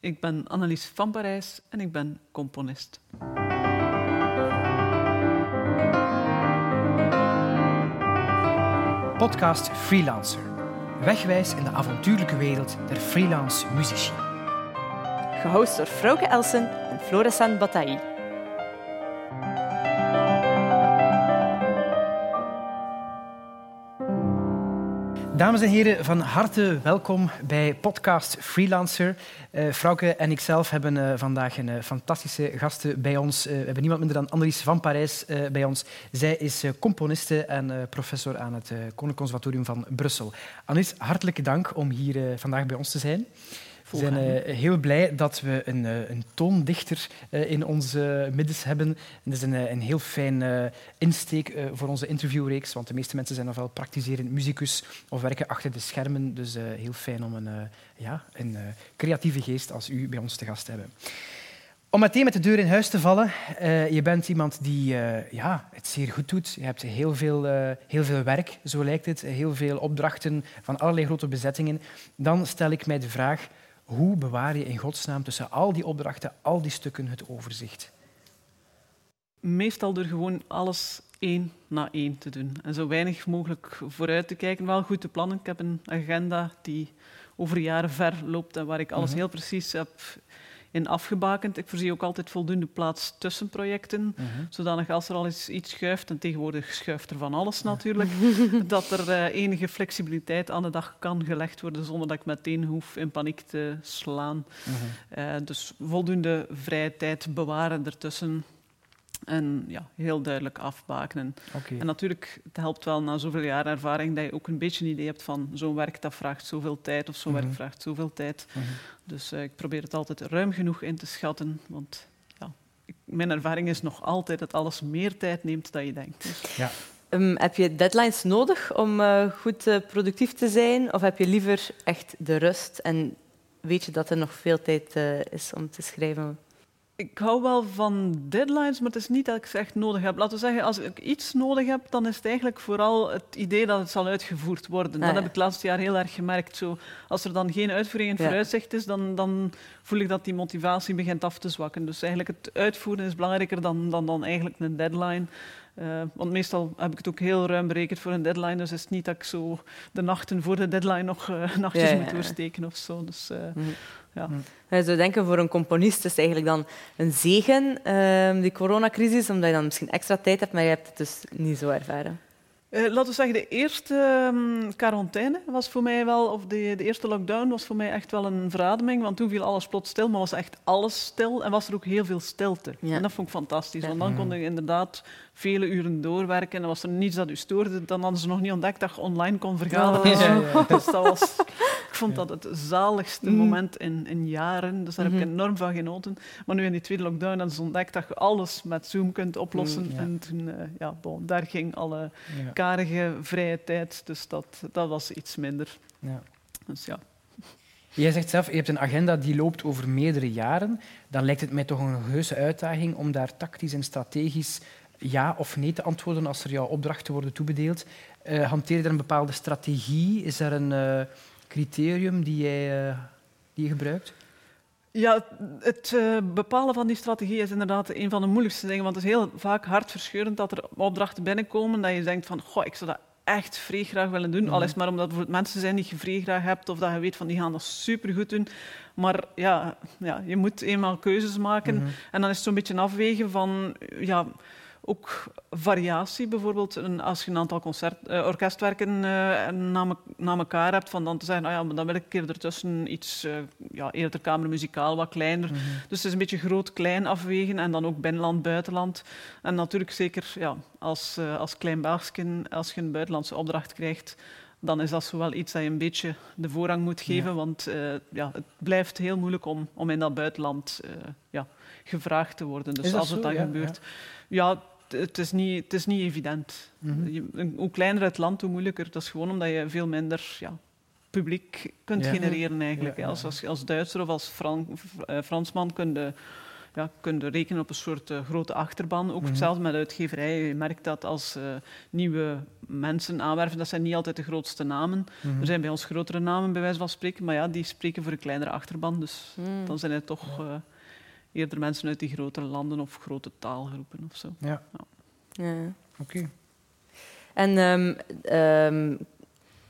Ik ben Annelies van Parijs en ik ben componist. Podcast Freelancer. Wegwijs in de avontuurlijke wereld der freelance muzici. Gehost door Frauke Elsen en Florissant Bataille. Dames en heren, van harte welkom bij podcast Freelancer. Uh, Frauke en ikzelf hebben uh, vandaag een uh, fantastische gasten bij ons. we hebben niemand minder dan Annelies van Parijs bij ons. Zij is componiste en professor aan het Koninklijk Conservatorium van Brussel. Annelies, hartelijk dank om hier vandaag bij ons te zijn. We zijn uh, heel blij dat we een, uh, een toondichter uh, in onze middens hebben. En dat is een, een heel fijn insteek voor onze interviewreeks, want de meeste mensen zijn ofwel praktiserend muzikus of werken achter de schermen. Dus heel fijn om een, ja, een creatieve geest als u bij ons te gast te hebben. Om meteen met de deur in huis te vallen, je bent iemand die ja, het zeer goed doet. Je hebt heel veel, heel veel werk, zo lijkt het, heel veel opdrachten van allerlei grote bezettingen. Dan stel ik mij de vraag, hoe bewaar je in godsnaam tussen al die opdrachten, al die stukken het overzicht? Meestal door gewoon alles één na één te doen. En zo weinig mogelijk vooruit te kijken. Wel goed te plannen. Ik heb een agenda die over jaren ver loopt en waar ik alles mhm. heel precies heb in afgebakend. Ik voorzie ook altijd voldoende plaats tussen projecten, mm zodanig als er al eens iets schuift, en tegenwoordig schuift er van alles natuurlijk, dat er uh, enige flexibiliteit aan de dag kan gelegd worden zonder dat ik meteen hoef in paniek te slaan. Mhm. Eh, dus voldoende vrije tijd bewaren ertussen. En ja, heel duidelijk afbakenen. En natuurlijk, het helpt wel na zoveel jaar ervaring dat je ook een beetje een idee hebt van zo'n werk dat vraagt zoveel tijd of zo'n werk mhm. vraagt zoveel tijd. Mhm. Dus uh, ik probeer het altijd ruim genoeg in te schatten, want ja, ik, mijn ervaring is nog altijd dat alles meer tijd neemt dan je denkt. Dus. Ja. Um, heb je deadlines nodig om uh, goed uh, productief te zijn? Of heb je liever echt de rust en weet je dat er nog veel tijd is om te schrijven? Ik hou wel van deadlines, maar het is niet dat ik ze echt nodig heb. Laten we zeggen, als ik iets nodig heb, dan is het eigenlijk vooral het idee dat het zal uitgevoerd worden. Ah, dat heb ik het laatste jaar heel erg gemerkt. Zo, als er dan geen uitvoering in vooruitzicht is, dan, dan voel ik dat die motivatie begint af te zwakken. Dus eigenlijk het uitvoeren is belangrijker dan, dan, dan eigenlijk een deadline. Uh, want meestal heb ik het ook heel ruim berekend voor een deadline. Dus het is niet dat ik zo de nachten voor de deadline nog uh, nachtjes moet doorsteken of zo. Dus, uh, mm. ja. Je zou denken, voor een componist is het eigenlijk dan een zegen, ehm, die coronacrisis, omdat je dan misschien extra tijd hebt, maar je hebt het dus niet zo ervaren. Uh, laten we zeggen, de eerste um, quarantaine was voor mij wel, of de, de, eerste lockdown was voor mij echt wel een verademing, want toen viel alles plots stil, maar was echt alles stil en was er ook heel veel stilte. En dat vond ik fantastisch, want dan kon ik inderdaad vele uren doorwerken en was er niets dat u stoorde, dan hadden ze nog niet ontdekt dat je online kon vergaderen. Oh. Ja, dus dat was, vond dat het zaligste mm. moment in, in jaren, dus daar heb ik mhm. enorm van genoten. Maar nu in die tweede lockdown ze ontdekt dat je alles met Zoom kunt oplossen mm, en toen, uh, ja, bon, daar ging alle karige vrije tijd, dus dat, dat was iets minder. Dus ja. Jij zegt zelf, je hebt een agenda die loopt over meerdere jaren. Dan lijkt het mij toch een heuse uitdaging om daar tactisch en strategisch ja of nee te antwoorden als er jouw opdrachten worden toebedeeld. Uh, hanteer je er een bepaalde strategie? Is er een uh, criterium die jij, uh, die je gebruikt? Ja, het bepalen van die strategie is inderdaad een van de moeilijkste dingen. Want het is heel vaak hartverscheurend dat er opdrachten binnenkomen dat je denkt van, goh, ik zou dat echt vrij graag willen doen. Mm Al is maar omdat er mensen zijn die je vrij graag hebt of dat je weet van die gaan dat supergoed doen. Maar ja, ja, je moet eenmaal keuzes maken. Mhm. En dan is het zo'n beetje afwegen van... Ja, ook variatie. Bijvoorbeeld een, als je een aantal concert, uh, orkestwerken uh, na, na, elkaar hebt, van dan te zeggen, ah ja, maar dan wil ik een keer ertussen iets, uh, ja, eerder kamermuzikaal, wat kleiner. Mhm. Dus het is een beetje groot-klein afwegen en dan ook binnenland, buitenland. En natuurlijk zeker ja, als, als klein als je een buitenlandse opdracht krijgt, dan is dat zo wel iets dat je een beetje de voorrang moet geven, want ja, het blijft heel moeilijk om, om in dat buitenland ja, gevraagd te worden. Dus als het dan gebeurt... Ja het is niet, het is niet evident. Mhm. hoe kleiner het land, hoe moeilijker. Dat is gewoon omdat je veel minder ja, publiek kunt genereren eigenlijk. Als, als, als, Duitser of als Fran, uh, Fransman kun je ja, kunt rekenen op een soort eh, grote achterban. Ook Mhm. hetzelfde met uitgeverij. Je merkt dat als eh, nieuwe mensen aanwerven, dat zijn niet altijd de grootste namen. Mhm. Er zijn bij ons grotere namen, bij wijze van spreken, maar ja, die spreken voor een kleinere achterban. Dus Hmm. dan zijn het toch eh, eerder mensen uit die grotere landen of grote taalgroepen of zo. Ja, Ja. oké. En ehm, ehm,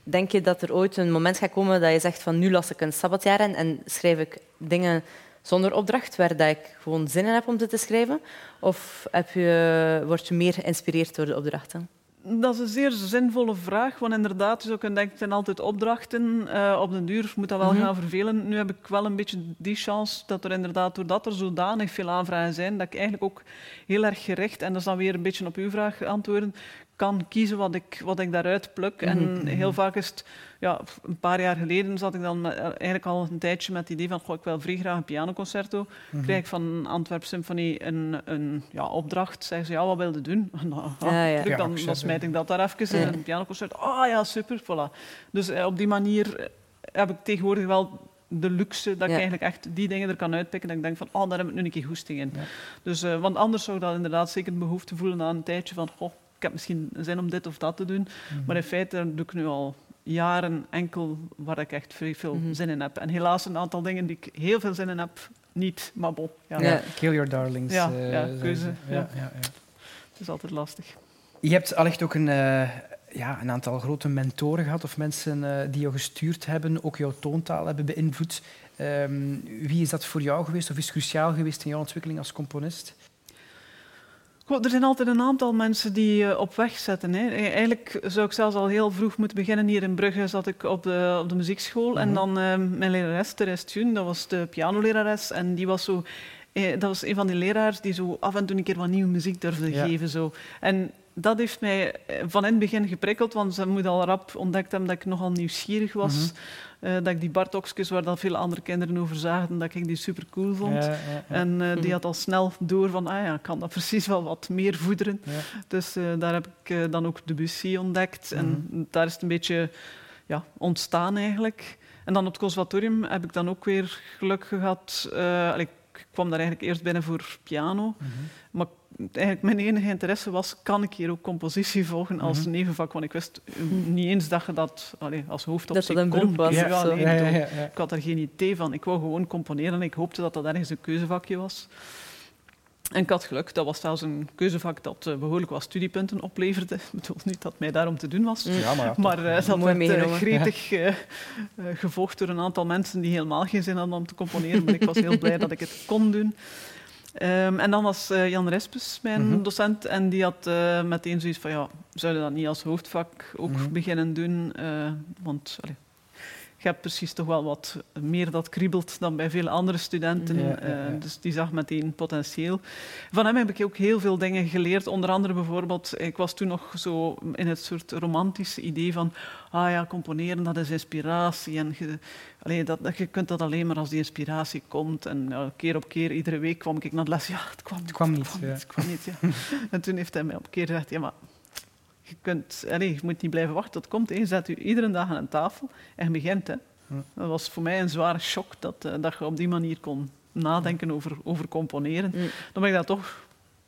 denk je dat er ooit een moment gaat komen dat je zegt van nu las ik een sabbatjaar in en schrijf ik dingen zonder opdracht, waar dat ik gewoon zin in heb om ze te schrijven? Of heb je, word je meer geïnspireerd door de opdrachten? Dat is een zeer zinvolle vraag, want inderdaad, je denken, het zijn altijd opdrachten. Eh, op den duur moet dat wel Mhm. gaan vervelen. Nu heb ik wel een beetje die chance dat er inderdaad, doordat er zodanig veel aanvragen zijn, dat ik eigenlijk ook heel erg gericht, en dat is dan weer een beetje op uw vraag antwoorden, kan kiezen wat ik, wat ik daaruit pluk. En Mhm. heel vaak is het, ja, een paar jaar geleden zat ik dan eh, eigenlijk al een tijdje met het idee van, goh, ik wil vrij graag een pianoconcerto. Mhm. Krijg ik van Antwerp Symphony een, een ja, opdracht. Zeggen ze, ja, wat wil je doen? Nou, Ja, ja. druk, dan, dan smijt ik dat daar even in, een pianoconcert. Ah ja, super, voilà. Dus eh, op die manier eh, heb ik tegenwoordig wel de luxe dat ik eigenlijk echt die dingen er kan uitpikken. Dat ik denk van, oh, daar heb ik nu een keer goesting in. Ja. Dus, want anders zou ik dat inderdaad zeker de behoefte voelen aan een tijdje van, goh, ik heb misschien zin om dit of dat te doen. Mhm. Maar in feite doe ik nu al jaren enkel waar ik echt vrij veel Mhm. zin in heb. En helaas een aantal dingen die ik heel veel zin in heb, niet. Maar bon, ja, Ja. Kill your darlings. Ja, eh, ja, keuze, ze. ja. Ja, ja, ja. het is altijd lastig. Je hebt allicht ook een, eh, ja, een aantal grote mentoren gehad of mensen eh, die jou gestuurd hebben, ook jouw toontaal hebben beïnvloed. Ehm, wie is dat voor jou geweest of is cruciaal geweest in jouw ontwikkeling als componist? Goh, er zijn altijd een aantal mensen die je op weg zetten. Hè. E- Eigenlijk zou ik zelfs al heel vroeg moeten beginnen. Hier in Brugge zat ik op de, op de muziekschool. Mhm. En dan eh, mijn lerares, Therese Thun, dat was de pianolerares. En die was zo... eh, dat was een van die leraars die zo af en toe een keer wat nieuwe muziek durfde Ja. geven. Zo. En dat heeft mij eh, van in het begin geprikkeld, want ze moet al rap ontdekt hebben dat ik nogal nieuwsgierig was. Mhm. Eh, dat ik die Bartokskes, waar dat veel andere kinderen over zagen, dat ik die super cool vond. Ja, ja, ja. En eh, die Mhm. had al snel door van, ah ja, ik kan dat precies wel wat meer voederen. Dus daar heb ik dan ook Debussy ontdekt. En Mhm. daar is het een beetje ja, ontstaan eigenlijk. En dan op het conservatorium heb ik dan ook weer geluk gehad. eh, ik kwam daar eigenlijk eerst binnen voor piano. Maar eigenlijk mijn enige interesse was, kan ik hier ook compositie volgen als Mhm. nevenvak? Want ik wist eh, niet eens dat je dat allee, als hoofdoptie Dat dat een was Ja, ja, ik ja, ja. ik had er geen idee van. Ik wou gewoon componeren en ik hoopte dat dat ergens een keuzevakje was. En ik had geluk. Dat was zelfs een keuzevak dat eh, behoorlijk wat studiepunten opleverde. Ik bedoel niet dat mij daarom te doen was. Ja, maar, ja, Maar eh, dat Mooi werd eh, gretig gevolgd door een aantal mensen die helemaal geen zin hadden om te componeren. Maar ik was heel blij dat ik het kon doen. Ehm, en dan was eh, Jan Respes mijn Mhm. docent. En die had eh, meteen zoiets van, ja, zouden dat niet als hoofdvak ook Mhm. beginnen doen? Eh, want allee, je hebt precies toch wel wat meer dat kriebelt dan bij veel andere studenten. Ja, ja, Eh, ja. dus die zag meteen potentieel. Van hem heb ik ook heel veel dingen geleerd. Onder andere bijvoorbeeld, ik was toen nog zo in het soort romantische idee van ah ja, componeren, dat is inspiratie. En je, allee, dat, dat- je kunt dat alleen maar als die inspiratie komt. En keer op keer, iedere week kwam ik naar de les. Ja, het kwam, Het kwam niet, Het kwam ja. niet, het kwam niet, ja. en toen heeft hij mij op een keer gezegd, ja, maar je, kunt, allee, je moet niet blijven wachten tot het komt. hè. Je zet je iedere dag aan een tafel en je begint. Hè. Dat was voor mij een zware shock dat, eh, dat je op die manier kon nadenken over, over componeren. Mm. Dan ben ik dat toch...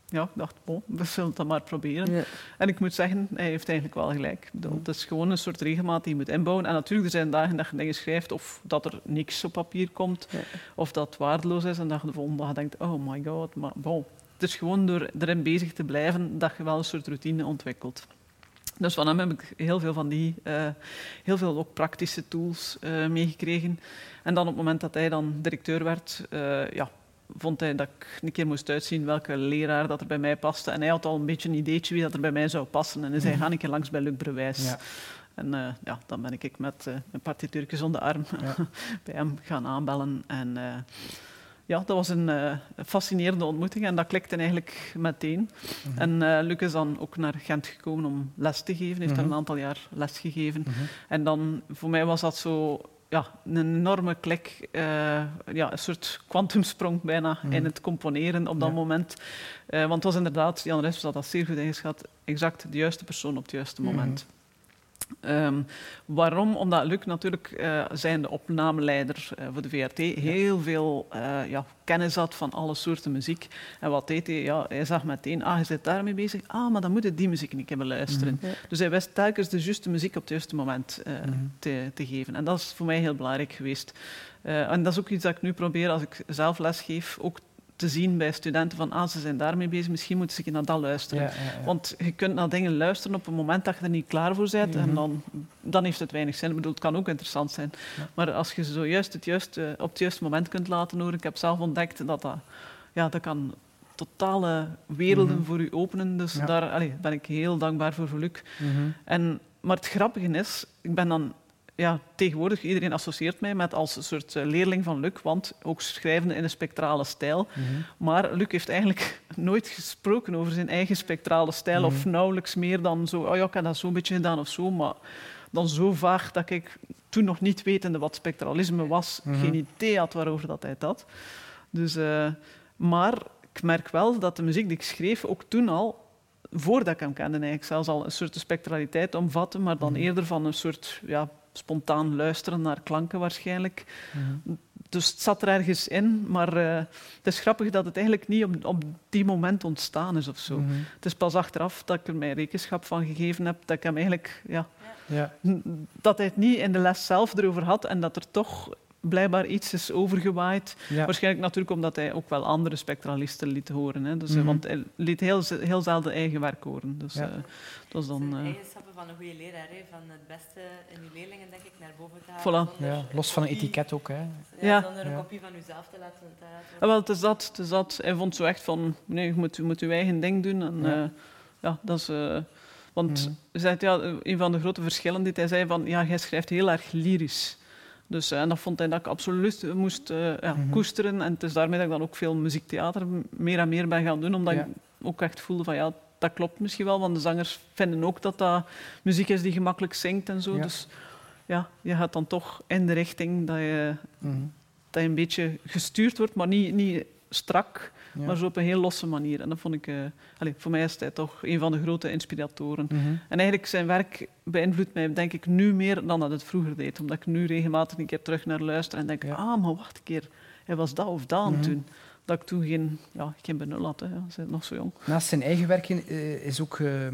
Ja, ik dacht, bon, we zullen het dan maar proberen. Ja. En ik moet zeggen, hij heeft eigenlijk wel gelijk. Ik bedoel, Het is gewoon een soort regelmaat die je moet inbouwen. En natuurlijk, er zijn dagen dat je dingen schrijft of dat er niks op papier komt. Ja. Of dat het waardeloos is en dat je de volgende dag denkt, oh my god. Maar bon, het is gewoon door erin bezig te blijven dat je wel een soort routine ontwikkelt. Dus van hem heb ik heel veel van die, eh, heel veel ook praktische tools eh, meegekregen. En dan op het moment dat hij dan directeur werd, eh, ja, vond hij dat ik een keer moest uitzien welke leraar dat er bij mij paste. En hij had al een beetje een ideetje wie dat er bij mij zou passen. En hij zei, Mhm. ga een keer langs bij Luc Brewijs. Ja. En ja, dan ben ik met een partituurtjes onder de arm Ja. bij hem gaan aanbellen. En ja, dat was een eh, fascinerende ontmoeting en dat klikte eigenlijk meteen. Mhm. En eh Luc is dan ook naar Gent gekomen om les te geven. Hij heeft daar Mhm. een aantal jaar les gegeven. Mhm. En dan, voor mij was dat zo ja, een enorme klik, eh, ja, een soort kwantumsprong bijna in het componeren op dat Ja. moment. Want het was inderdaad, Jan Respes had dat zeer goed ingeschat, exact de juiste persoon op het juiste moment. Ehm, waarom? Omdat Luc natuurlijk uh, zijn de opnameleider uh, voor de VRT heel veel uh, ja, kennis had van alle soorten muziek. En wat deed hij? Ja, hij zag meteen, ah, je zit daarmee bezig. Ah, maar dan moet je die muziek niet hebben luisteren. Mm -hmm. Dus hij wist telkens de juiste muziek op het juiste moment mm -hmm. te, te, geven. En dat is voor mij heel belangrijk geweest. en dat is ook iets dat ik nu probeer als ik zelf lesgeef, ook te zien bij studenten van ah, ze zijn daarmee bezig, misschien moeten ze naar dat luisteren. Ja, ja, ja. Want je kunt naar dingen luisteren op een moment dat je er niet klaar voor bent en dan, dan heeft het weinig zin. Ik bedoel, het kan ook interessant zijn. Maar als je zojuist het juiste, op het juiste moment kunt laten horen, ik heb zelf ontdekt dat dat, ja, dat kan totale werelden mm -hmm. voor u openen. Dus daar allee, ben ik heel dankbaar voor, voor Luc. Mm -hmm. en, maar het grappige is, ik ben dan ja, tegenwoordig, iedereen associeert mij met als een soort eh, leerling van Luc, want ook schrijvende in een spectrale stijl. Mm -hmm. Maar Luc heeft eigenlijk nooit gesproken over zijn eigen spectrale stijl, mm -hmm. of nauwelijks meer dan zo, oh ja, ik heb dat zo'n beetje gedaan of zo, maar dan zo vaag dat ik toen nog niet wetende wat spectralisme was, mm -hmm. geen idee had waarover dat hij het had. Dus, uh, maar ik merk wel dat de muziek die ik schreef ook toen al voordat ik hem kende, eigenlijk zelfs al een soort spectraliteit omvatte, maar dan eerder van een soort ja, spontaan luisteren naar klanken waarschijnlijk. Mm-hmm. Dus het zat er ergens in, maar uh, het is grappig dat het eigenlijk niet op, op die moment ontstaan is of zo. Mm-hmm. Het is pas achteraf dat ik er mijn rekenschap van gegeven heb, dat ik hem eigenlijk, ja, ja. dat hij het niet in de les zelf erover had en dat er toch blijkbaar iets is overgewaaid. Ja. Waarschijnlijk natuurlijk omdat hij ook wel andere spectralisten liet horen. Hè. Dus, mm -hmm. Want hij liet heel, heel zelden eigen werk horen. Dus, ja. uh, dat was dan, uh... eigenschappen van een goede leraar, hè. van het beste in uw leerlingen denk ik naar boven te halen. Voilà. Ja, los van een etiket ook. Hè. Ja, ja. Zonder een kopie van uzelf te laten, te laten ja, wel, het is dat, het is dat. Hij vond zo echt van, nee, je moet, je moet je eigen ding doen. En, ja. Uh, ja, dat is... want mm -hmm. zei, ja, een van de grote verschillen die hij zei van, ja, jij schrijft heel erg lyrisch. Dus, en dat vond hij dat ik absoluut moest uh, ja, mm -hmm. koesteren. En het is daarmee dat ik dan ook veel muziektheater meer en meer ben gaan doen. Omdat ja. ik ook echt voelde van ja, dat klopt misschien wel. Want de zangers vinden ook dat dat muziek is die gemakkelijk zingt en zo. Ja. Dus ja, je gaat dan toch in de richting dat je, mm -hmm. dat je een beetje gestuurd wordt, maar niet, niet strak. Ja. maar zo op een heel losse manier. En dat vond ik, uh, allez, voor mij is hij toch een van de grote inspiratoren. Mm -hmm. En eigenlijk zijn werk beïnvloedt mij, denk ik, nu meer dan dat het vroeger deed. Omdat ik nu regelmatig een keer terug naar luister en denk, ja. ah, maar wacht een keer, hij was dat of dat aan mm -hmm. Dat ik toen geen, ja, geen benul had. Hè. Ze nog zo jong. Naast zijn eigen werken uh, is, ook, uh,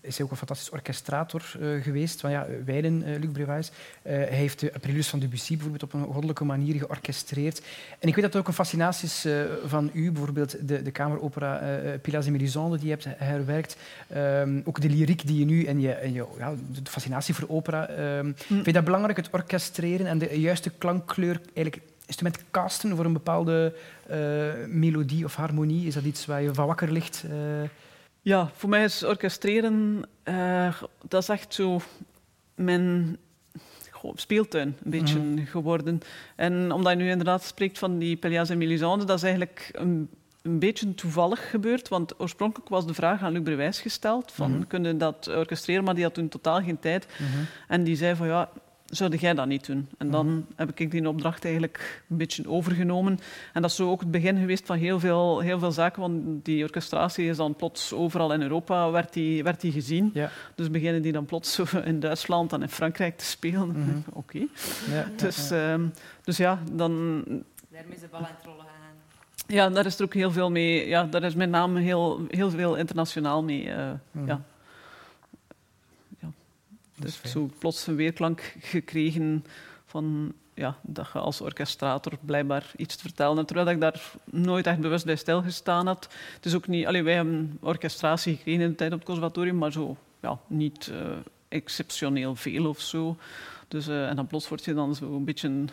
is hij ook een fantastisch orchestrator uh, geweest. Van, ja, Weiden, Luc Brevais. hij heeft de Aprilus van Debussy bijvoorbeeld op een goddelijke manier georchestreerd. En ik weet dat het ook een fascinatie is van u, bijvoorbeeld de, de kameropera Pilas et Mélisande, die je hebt herwerkt. Um, ook de lyriek die je nu en je, en je ja, de fascinatie voor opera. Mm. Vind je dat belangrijk, het orchestreren en de juiste klankkleur eigenlijk instrument casten voor een bepaalde uh, melodie of harmonie? Is dat iets waar je van wakker ligt? Uh... Ja, voor mij is orchestreren, uh, dat is echt zo mijn speeltuin een beetje mm -hmm. geworden. En omdat je nu inderdaad spreekt van die Pelléas en Mélisande, dat is eigenlijk een, een, beetje toevallig gebeurd. Want oorspronkelijk was de vraag aan Luc Brewijs gesteld, van mm -hmm. kunnen dat orchestreren, maar die had toen totaal geen tijd. Mm -hmm. En die zei van ja, zou jij dat niet doen? En dan mm. heb ik die opdracht eigenlijk een beetje overgenomen. En dat is zo ook het begin geweest van heel veel, heel veel zaken, want die orchestratie is dan plots overal in Europa werd die, werd die gezien. Ja. Dus beginnen die dan plots in Duitsland en in Frankrijk te spelen. Mm -hmm. Oké. Okay. Ja, dus, ja, um, dus ja, dan... Daarmee is de bal aan het rollen gaan. Ja, daar is er ook heel veel mee. Ja, daar is met name heel, heel veel internationaal mee. Uh, mm. ja. Dus zo plots een weerklank gekregen van ja, dat je als orchestrator blijkbaar iets te vertellen Terwijl ik daar nooit echt bewust bij stilgestaan had. Het is ook niet... Allee, wij hebben orchestratie gekregen in de tijd op het conservatorium, maar zo ja, niet uh, exceptioneel veel of zo. Dus, uh, en dan plots word je dan zo een beetje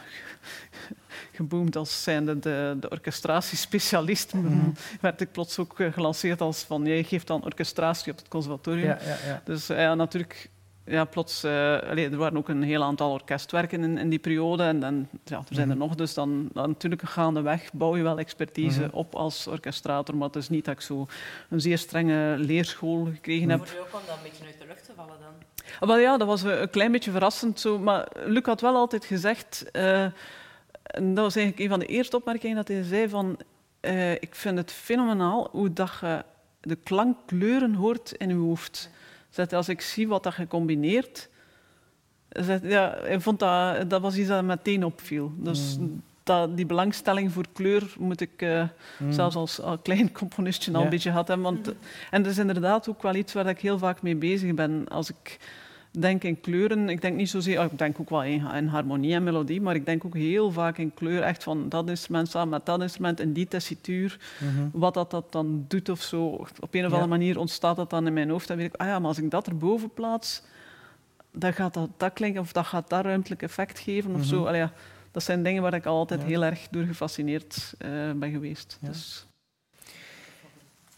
geboomd als zijnde de, de orchestratiespecialist. Mm. werd ik plots ook gelanceerd als van, jij geeft dan orchestratie op het conservatorium. Ja, ja, ja. Dus ja, natuurlijk ja, plots, uh, allee, er waren ook een heel aantal orkestwerken in, in die periode. En, en ja, er zijn er nog, dus dan, dan natuurlijk gaandeweg bouw je wel expertise mm -hmm. op als orkestrator. Maar het is niet dat ik zo een zeer strenge leerschool gekregen heb. Voor je ook om dat een beetje uit de lucht te vallen dan? Ah, wel ja, dat was een klein beetje verrassend. Zo. Maar Luc had wel altijd gezegd, uh, en dat was eigenlijk een van de eerste opmerkingen, dat hij zei van, uh, ik vind het fenomenaal hoe dat je de klankkleuren hoort in je hoofd. Zet, als ik zie wat dat gecombineerd, Ja, ik vond dat, dat was iets dat meteen opviel. Dus Mm. dat, die belangstelling voor kleur moet ik eh, Mm. zelfs als, als klein componistje al Ja. een beetje gehad hebben. Want, en dat is inderdaad ook wel iets waar ik heel vaak mee bezig ben. Als ik denk in kleuren, ik denk niet zozeer, oh, ik denk ook wel in, in harmonie en melodie, maar ik denk ook heel vaak in kleur, echt van dat instrument samen met dat instrument in die tessituur, Mhm. wat dat, dat dan doet of zo. Op een of Ja. andere manier ontstaat dat dan in mijn hoofd. Dan weet ik, ah ja, maar als ik dat erboven plaats, dan gaat dat, dat klinken of dat gaat dat ruimtelijk effect geven of zo. Mhm. Allee, ja, dat zijn dingen waar ik altijd Ja. heel erg door gefascineerd eh, ben geweest. Dus,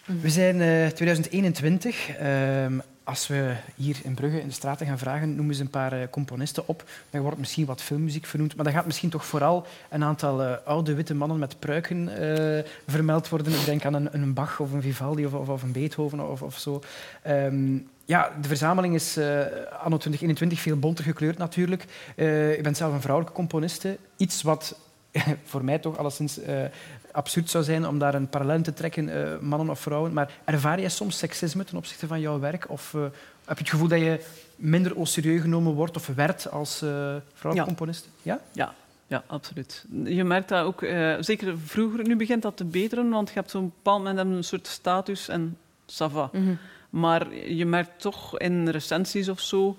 We zijn eh 2021. Ehm, als we hier in Brugge in de straten gaan vragen, noemen ze een paar eh, componisten op. Dan wordt misschien wat filmmuziek vernoemd. Maar dan gaat misschien toch vooral een aantal eh, oude witte mannen met pruiken eh, vermeld worden. Ik denk aan een, een Bach of een Vivaldi of, of, een Beethoven of, of zo. Ehm, ja, de verzameling is anno 2021 veel bonter gekleurd natuurlijk. Ik ben zelf een vrouwelijke componiste. Iets wat voor mij toch alleszins absurd zou zijn om daar een parallel te trekken, eh, mannen of vrouwen. Maar ervaar jij soms seksisme ten opzichte van jouw werk? Of eh, heb je het gevoel dat je minder au serieus genomen wordt of werd als eh vrouwelijke Ja. Ja? ja, ja, absoluut. Je merkt dat ook, zeker vroeger, nu begint dat te beteren, want je hebt zo'n bepaald moment een soort status en ça va. Mhm. Maar je merkt toch in recensies of zo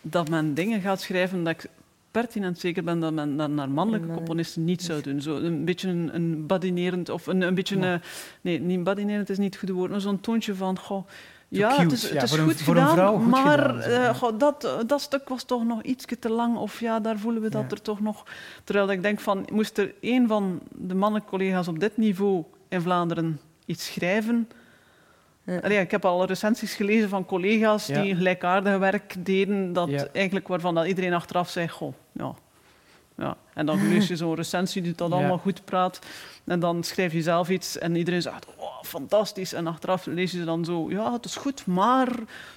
dat men dingen gaat schrijven dat ik pertinent zeker ben dat men dat naar mannelijke Mannen- componisten niet zou doen. Zo een beetje een, een badinerend, of een, een beetje... Ja. eh, nee, niet badinerend is niet het goede woord, maar zo'n toontje van... Goh, ja, cute. het is, het is een- goed een gedaan, vrouw goed maar gedaan, eh, goh, dat, dat stuk was toch nog iets te lang. Of ja, daar voelen we dat Ja. er toch nog... Terwijl ik denk van, moest er één van de mannelijke collega's op dit niveau in Vlaanderen iets schrijven... Ja. Allee, ik heb al recensies gelezen van collega's Ja. die gelijkaardig werk deden, dat Ja. eigenlijk waarvan dat iedereen achteraf zei, goh, ja. ja. En dan lees je zo'n recensie die dat Ja. allemaal goed praat. En dan schrijf je zelf iets en iedereen zegt, oh, fantastisch. En achteraf lees je dan zo, ja, het is goed, maar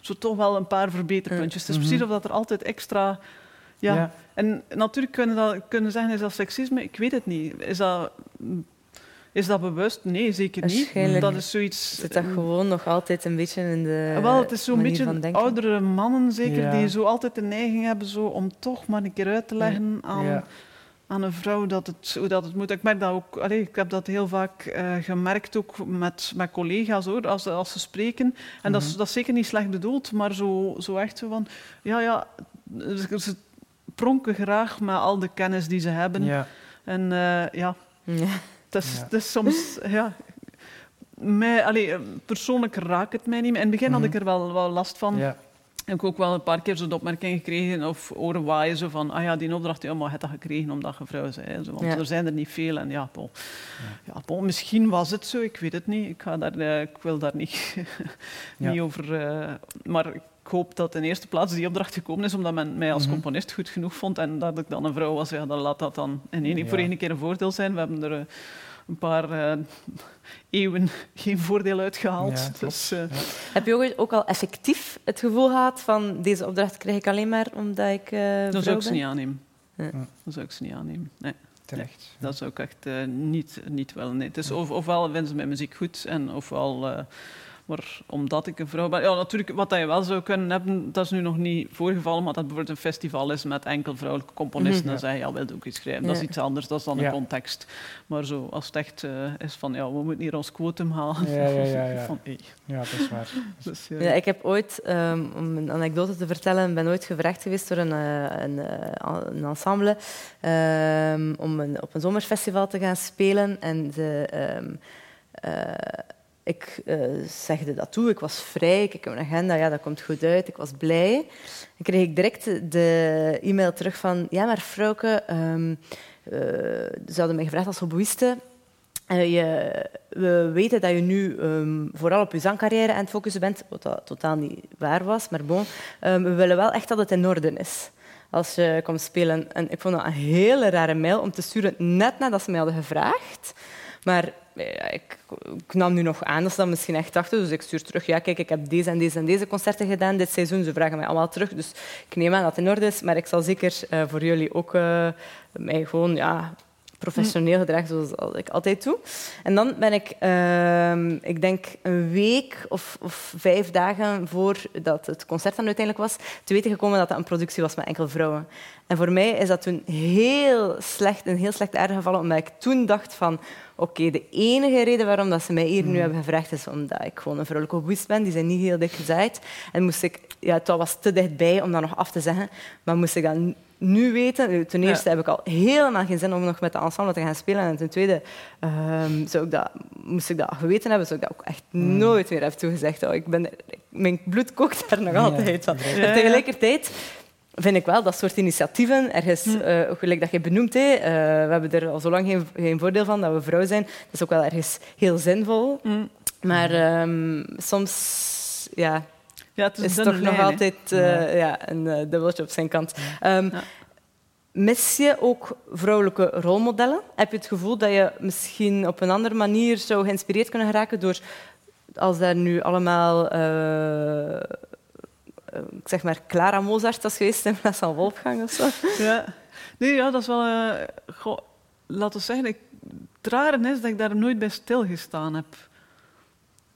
zo toch wel een paar verbeterpuntjes. Het is Mhm. precies of dat er altijd extra... Ja. Ja. En natuurlijk kunnen we dat, kunnen zeggen, is dat seksisme? Ik weet het niet. Is dat, is dat bewust? Nee, zeker niet. Waarschijnlijk Dat is zoiets... Zit dat gewoon nog altijd een beetje in de Ja, wel, het is zo'n beetje oudere mannen, zeker, Ja. die zo altijd de neiging hebben zo, om toch maar een keer uit te leggen aan, Ja. aan een vrouw dat het, hoe dat het moet. Ik merk dat ook, allee, ik heb dat heel vaak eh, gemerkt, ook met, met collega's, hoor, als, ze- als ze spreken. En dat, is, Mhm. dat is zeker niet slecht bedoeld, maar zo, zo echt zo van, ja, ja, ze ze pronken graag met al de kennis die ze hebben. Ja. En eh, ja, Ja. Het is, Ja. het is soms, ja... Mij, allee, persoonlijk raakt het mij niet. meer. In het begin had Mhm. ik er wel, wel last van. Ja. heb ik ook wel een paar keer zo'n opmerking gekregen of oren waaien zo van, ah ja, die opdracht, ja, maar je hebt dat gekregen omdat je vrouw bent. want Ja. er zijn er niet veel. En ja, bon. Ja, bon, misschien was het zo, ik weet het niet. Ik, ga daar, eh, ik wil daar niet, Ja. niet over... eh, maar ik hoop dat in eerste plaats die opdracht gekomen is omdat men mij als Mhm. componist goed genoeg vond en dat ik dan een vrouw was. Ja, dan laat dat dan in één, Ja. voor één keer een voordeel zijn. We hebben er eh, een paar eh, eeuwen geen voordeel uitgehaald. Ja, dus, eh, Heb je ook, al effectief het gevoel gehad van deze opdracht krijg ik alleen maar omdat ik eh dat zou ik ze niet aannemen. Ja. Dat zou ik ze niet aannemen. Nee. Terecht. Dat zou ik echt eh, niet, niet willen. Nee. Het is of, ofwel vinden ze mijn muziek goed, en ofwel... maar omdat ik een vrouw ben... Ja, natuurlijk, wat dat je wel zou kunnen hebben, dat is nu nog niet voorgevallen, maar dat bijvoorbeeld een festival is met enkel vrouwelijke componisten, Mhm. dan zeg je, ja, wil je ook iets schrijven. Dat is iets anders, dat is dan Ja. een context. Maar zo, als het echt eh, is van, ja, we moeten hier ons quotum halen. Ja, ja, ja, ja. Van, hey. Ja, dat is waar. Dus, ja. Ja, ik heb ooit, ehm, om een anekdote te vertellen, ben ooit gevraagd geweest door een, eh, een, eh, een ensemble ehm, om een, op een zomerfestival te gaan spelen. En de, ehm, eh, ik eh, zegde dat toe, ik was vrij, ik heb een agenda, ja, dat komt goed uit, ik was blij. Dan kreeg ik direct de e-mail terug van, ja, maar vrouwke, ehm, eh, ze hadden mij gevraagd als hobbyiste eh, je, we weten dat je nu ehm, vooral op je zangcarrière aan het focussen bent, wat dat totaal niet waar was, maar bon. Ehm, we willen wel echt dat het in orde is als je komt spelen. En ik vond dat een hele rare mail om te sturen, net nadat ze mij hadden gevraagd. Maar ik, ik nam nu nog aan dat ze dat misschien echt dachten. Dus ik stuur terug, ja kijk, ik heb deze en deze en deze concerten gedaan dit seizoen. Ze vragen mij allemaal terug, dus ik neem aan dat het in orde is. Maar ik zal zeker eh, voor jullie ook eh, mij gewoon ja, professioneel gedragen, zoals ik altijd doe. En dan ben ik, ehm, ik denk een week of, of, vijf dagen voordat het concert dan uiteindelijk was, te weten gekomen dat dat een productie was met enkel vrouwen. En voor mij is dat toen heel slecht, een heel slecht aarde gevallen, omdat ik toen dacht van oké, de enige reden waarom dat ze mij hier nu hmm. hebben gevraagd is omdat ik gewoon een vrouwelijke hoboïst ben. Die zijn niet heel dik gezaaid. En moest ik, ja, het was te dichtbij om dat nog af te zeggen, maar moest ik dat nu weten. Ten eerste heb ik al helemaal geen zin om nog met de ensemble te gaan spelen. En ten tweede um, zou ik dat, moest ik dat geweten hebben, zou ik dat ook echt hmm. nooit meer hebben toegezegd. Oh, ik ben, mijn bloed kookt daar nog altijd van. Ja. tegelijkertijd vind ik wel dat soort initiatieven, ergens, mm. uh, gelijk dat je benoemt, hè, uh, we hebben er al zo lang geen, geen, voordeel van dat we vrouw zijn. Dat is ook wel ergens heel zinvol. Mm. Maar um, soms ja, ja, het is, is toch nog altijd uh, ja. een uh, dubbeltje op zijn kant. Um. Mis je ook vrouwelijke rolmodellen? Heb je het gevoel dat je misschien op een andere manier zou geïnspireerd kunnen geraken door, als daar nu allemaal uh, ik zeg maar Clara Mozart als geweest in plaats van Wolfgang of zo. Ja, nee, ja dat is wel. Uh, goh, laten we zeggen, ik, het rare is dat ik daar nooit bij stilgestaan heb.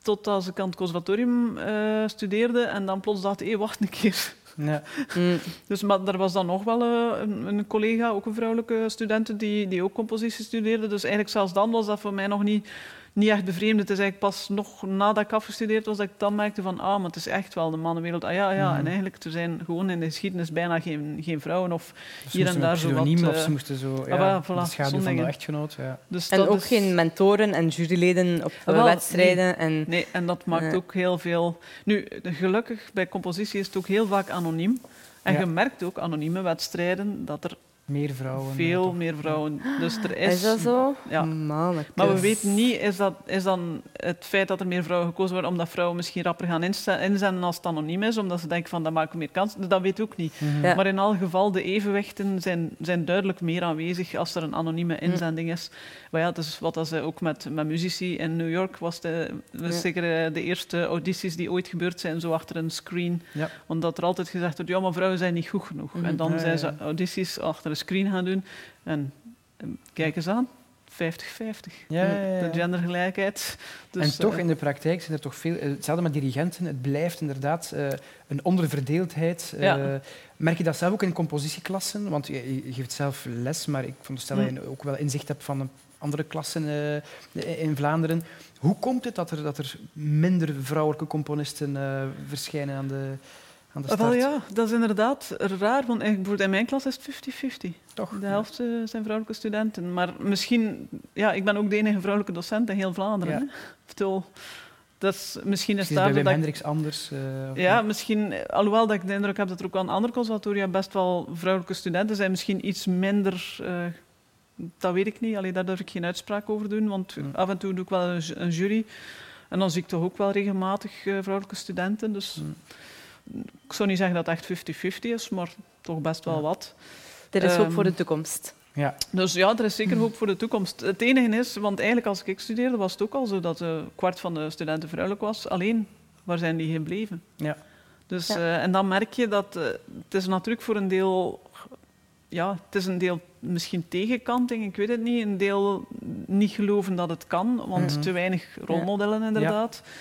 Tot als ik aan het conservatorium uh, studeerde en dan plots dacht ik, hey, wacht een keer. Ja. Mm. Dus, maar er was dan nog wel uh, een, een, collega, ook een vrouwelijke student, die, die ook compositie studeerde. Dus eigenlijk zelfs dan was dat voor mij nog niet niet echt bevreemd. Het is eigenlijk pas nog nadat ik afgestudeerd was dat ik dan merkte van ah, maar het is echt wel de mannenwereld. Ah ja, ja. Mhm. En eigenlijk, er zijn gewoon in de geschiedenis bijna geen, geen vrouwen of hier en daar zo wat... Uh, of ze moesten zo... Ja, ah, voilà, de schaduw van de echtgenoot. Ja. Dus en ook geen mentoren en juryleden op ah, wedstrijden. Nee. En, nee, en dat maakt ook heel veel... Nu, gelukkig, bij compositie is het ook heel vaak anoniem. En je merkt ook, anonieme wedstrijden, dat er meer vrouwen. Veel meer vrouwen. Dus er is, is dat zo? Ja. Maar we weten niet, is, dat, is dan het feit dat er meer vrouwen gekozen worden omdat vrouwen misschien rapper gaan inzenden als het anoniem is, omdat ze denken van dat maken meer kans. Dat weten we ook niet. Mhm. Maar in elk geval, de evenwichten zijn, zijn duidelijk meer aanwezig als er een anonieme mhm. inzending is. Maar ja, dat is wat dat ze ook met, met muzici in New York was de, zeker eh, de eerste audities die ooit gebeurd zijn, zo achter een screen. Ja. Omdat er altijd gezegd wordt, ja, maar vrouwen zijn niet goed genoeg. Mhm. En dan zijn ze audities achter een screen gaan doen. En, en kijk eens aan, 50-50. Ja, De gendergelijkheid. Dus, en toch, uh, in de praktijk zijn er toch veel... Eh, hetzelfde met dirigenten. Het blijft inderdaad uh, een onderverdeeldheid. Uh, merk je dat zelf ook in compositieklassen? Want je, je geeft zelf les, maar ik veronderstel dat je ook wel inzicht hebt van andere klassen in Vlaanderen. Hoe komt het dat er, dat er minder vrouwelijke componisten verschijnen aan de Ah, wel ja, dat is inderdaad raar, want in mijn klas is het 50-50. Toch? De helft eh, zijn vrouwelijke studenten. Maar misschien, ja, ik ben ook de enige vrouwelijke docent in heel Vlaanderen. Ja. dat is, misschien is daar... Bij Hendricks anders? Uh, ja, misschien, alhoewel dat ik de indruk heb dat er ook aan andere conservatoria best wel vrouwelijke studenten zijn, misschien iets minder... Uh, dat weet ik niet, Allee, daar durf ik geen uitspraak over doen, want af en toe doe ik wel een, jury. En dan zie ik toch ook wel regelmatig vrouwelijke studenten. Dus ik zou niet zeggen dat het echt 50-50 is, maar toch best wel wat. Er is hoop voor de ehm, toekomst. Ja. Dus ja, er is zeker hoop voor de toekomst. Het enige is, want eigenlijk als ik studeerde was het ook al zo dat een kwart van de studenten vrouwelijk was. Alleen, waar zijn die gebleven? Ja. Dus, uh, en dan merk je dat uh, het is natuurlijk voor een deel, ja, het is een deel misschien tegenkanting, ik weet het niet. Een deel niet geloven dat het kan, want mm -hmm. te weinig rolmodellen inderdaad. Ja.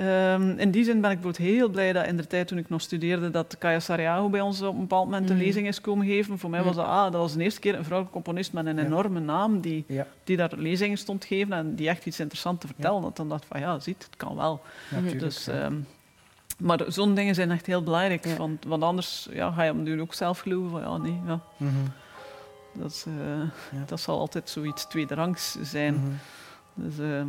Um, in die zin ben ik bijvoorbeeld heel blij dat in de tijd toen ik nog studeerde, dat Kaya Sariago bij ons op een bepaald moment een mm. lezing is komen geven. Voor mij was dat, ah, dat was de eerste keer een vrouwelijke componist met een enorme naam die, die daar lezingen stond geven en die echt iets interessants te vertellen had. Dan dacht ik van, ja, ziet, het kan wel. dus, um, maar zo'n dingen zijn echt heel belangrijk, want, want anders ja, ga je hem ook zelf geloven van, ja, nee, ja. Mm -hmm. dat, is, uh, dat zal altijd zoiets tweederangs zijn. Mm -hmm. Dus... Uh,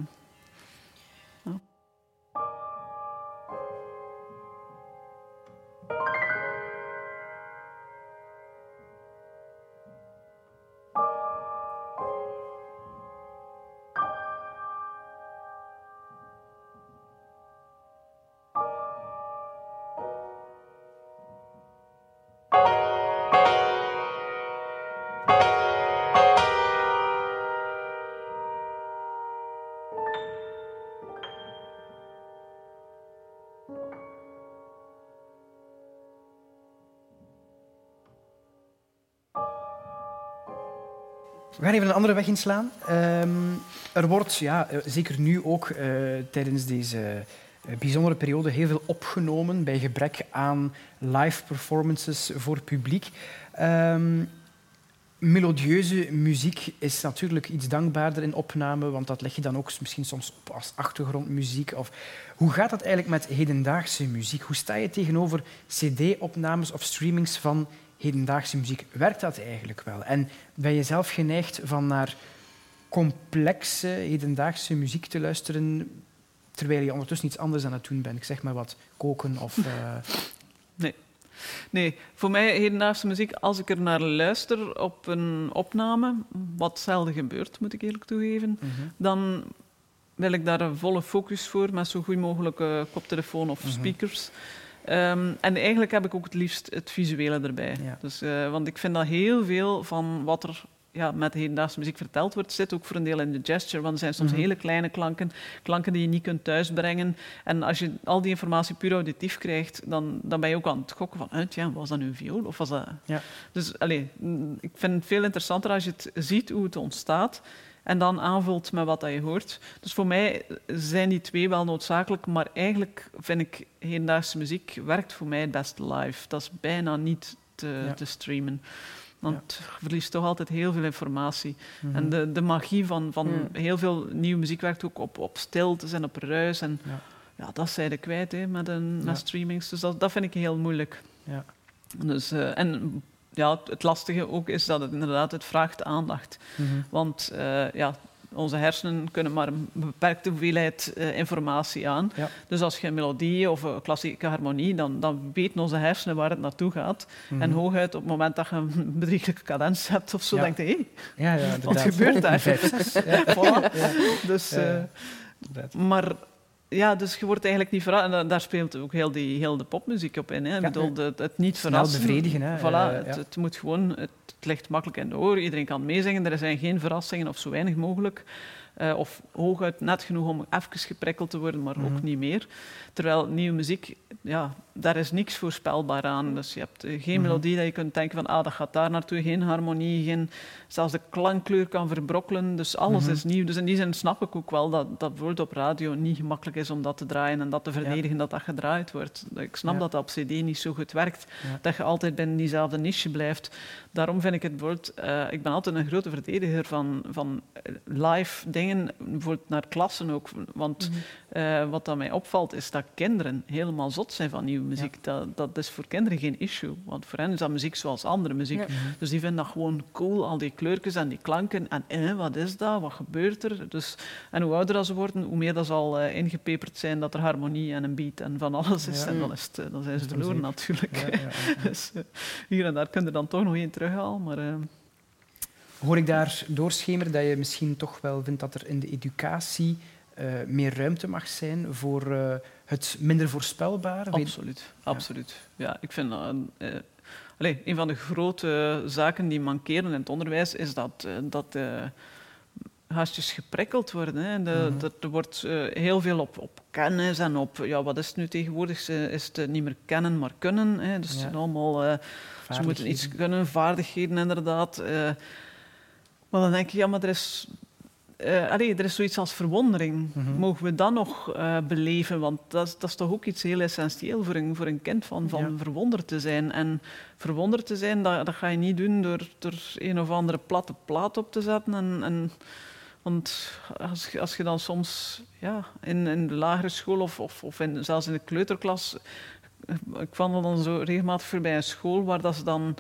We gaan even een andere weg inslaan. Ehm, er wordt, ja, eh, zeker nu ook uh, tijdens deze uh, bijzondere periode, heel veel opgenomen bij gebrek aan live performances voor publiek. Um, melodieuze muziek is natuurlijk iets dankbaarder in opname, want dat leg je dan ook misschien soms op als achtergrondmuziek. Of hoe gaat dat eigenlijk met hedendaagse muziek? Hoe sta je tegenover cd-opnames of streamings van hedendaagse muziek? Werkt dat eigenlijk wel? En ben je zelf geneigd van naar complexe hedendaagse muziek te luisteren, terwijl je ondertussen iets anders aan het doen bent? Ik zeg maar wat, koken of... Uh... Nee, Nee, voor mij hedendaagse muziek, als ik er naar luister op een opname, wat zelden gebeurt, moet ik eerlijk toegeven, mhm. dan wil ik daar een volle focus voor met zo goed mogelijke koptelefoon of mhm. speakers. Ehm, en eigenlijk heb ik ook het liefst het visuele erbij. Dus, uh, want ik vind dat heel veel van wat er ja, met hedendaagse muziek verteld wordt, zit ook voor een deel in de gesture. Want er zijn soms mhm. hele kleine klanken, klanken die je niet kunt thuisbrengen. En als je al die informatie puur auditief krijgt, dan, dan ben je ook aan het gokken van, ja, was dat nu een viool? Of was dat... Ja. Dus allez, ik vind het veel interessanter als je het ziet hoe het ontstaat en dan aanvult met wat dat je hoort. Dus voor mij zijn die twee wel noodzakelijk, maar eigenlijk vind ik hedendaagse muziek werkt voor mij het best live. Dat is bijna niet te, te streamen. Want ja. je verliest toch altijd heel veel informatie. Mhm. En de, de magie van, van heel veel nieuwe muziek werkt ook op, op stiltes en op ruis. En ja, ja dat zijn de kwijt hè, met, een, met streamings. Dus dat, dat vind ik heel moeilijk. Ja. Dus, uh, en ja, het lastige ook is dat het inderdaad het vraagt aandacht. Mm Want uh, ja, onze hersenen kunnen maar een beperkte hoeveelheid uh, informatie aan. Dus als je een melodie of een klassieke harmonie, dan, dan weten onze hersenen waar het naartoe gaat. Mm En hooguit op het moment dat je een bedrieglijke cadens hebt of zo, ja. denk je, hé, hey, ja, wat gebeurt daar? voilà. Dus, uh, maar ja, dus je wordt eigenlijk niet verrast. En daar speelt ook heel, die, heel de popmuziek op in. Hè. Ik bedoel, het, het niet verrassen. bevredigen. Hè. Voilà, uh, het, het, moet gewoon... Het, het ligt makkelijk in de oren. Iedereen kan meezingen. Er zijn geen verrassingen of zo weinig mogelijk. Uh, of hooguit net genoeg om even geprikkeld te worden, maar ook mhm. niet meer. Terwijl nieuwe muziek, ja, daar is niks voorspelbaar aan. Dus je hebt eh, geen mhm. melodie dat je kunt denken van ah, dat gaat daar naartoe, geen harmonie, geen, zelfs de klankkleur kan verbrokkelen. Dus alles mhm. is nieuw. Dus in die zin snap ik ook wel dat, dat bijvoorbeeld op radio niet gemakkelijk is om dat te draaien en dat te verdedigen dat dat gedraaid wordt. Ik snap dat dat op cd niet zo goed werkt, dat je altijd binnen diezelfde niche blijft. Daarom vind ik het bijvoorbeeld, uh, ik ben altijd een grote verdediger van, van live dingen, bijvoorbeeld naar klassen ook. Want uh, wat dat mij opvalt is dat kinderen helemaal zot zijn van nieuwe muziek. Dat, dat is voor kinderen geen issue, want voor hen is dat muziek zoals andere muziek. Dus die vinden dat gewoon cool, al die kleurtjes en die klanken. En eh, wat is dat? Wat gebeurt er? Dus, en hoe ouder ze worden, hoe meer dat ze al uh, ingepeperd zijn dat er harmonie en een beat en van alles is. En dan, is het, eh, dan zijn ze verloren natuurlijk. dus hier en daar kun je dan toch nog één terughalen. Maar, Hoor ik daar doorschemeren dat je misschien toch wel vindt dat er in de educatie meer ruimte mag zijn voor het minder voorspelbaar? Absoluut, absoluut. Ja, ik vind dat... Uh, allez, een van de grote zaken die mankeren in het onderwijs is dat, dat haastjes geprikkeld worden. Hè. De, mm -hmm. dat, er wordt heel veel op, op kennis en op... Ja, wat is het nu tegenwoordig? Is het niet meer kennen, maar kunnen. Hè. Dus ja. allemaal... ze moeten iets kunnen, vaardigheden inderdaad. Maar dan denk je, ja, maar er is uh, allee, er is zoiets als verwondering. Mhm. Mogen we dat nog uh, beleven? Want dat is, dat is, toch ook iets heel essentieel voor een, voor een kind, van, van verwonderd te zijn. En verwonderd te zijn, dat, dat ga je niet doen door, door een of andere platte plaat op te zetten. En, en, want als, als je dan soms ja, in, in de lagere school of, of, of in, zelfs in de kleuterklas... Ik wandel dan zo regelmatig voorbij een school waar dat ze dan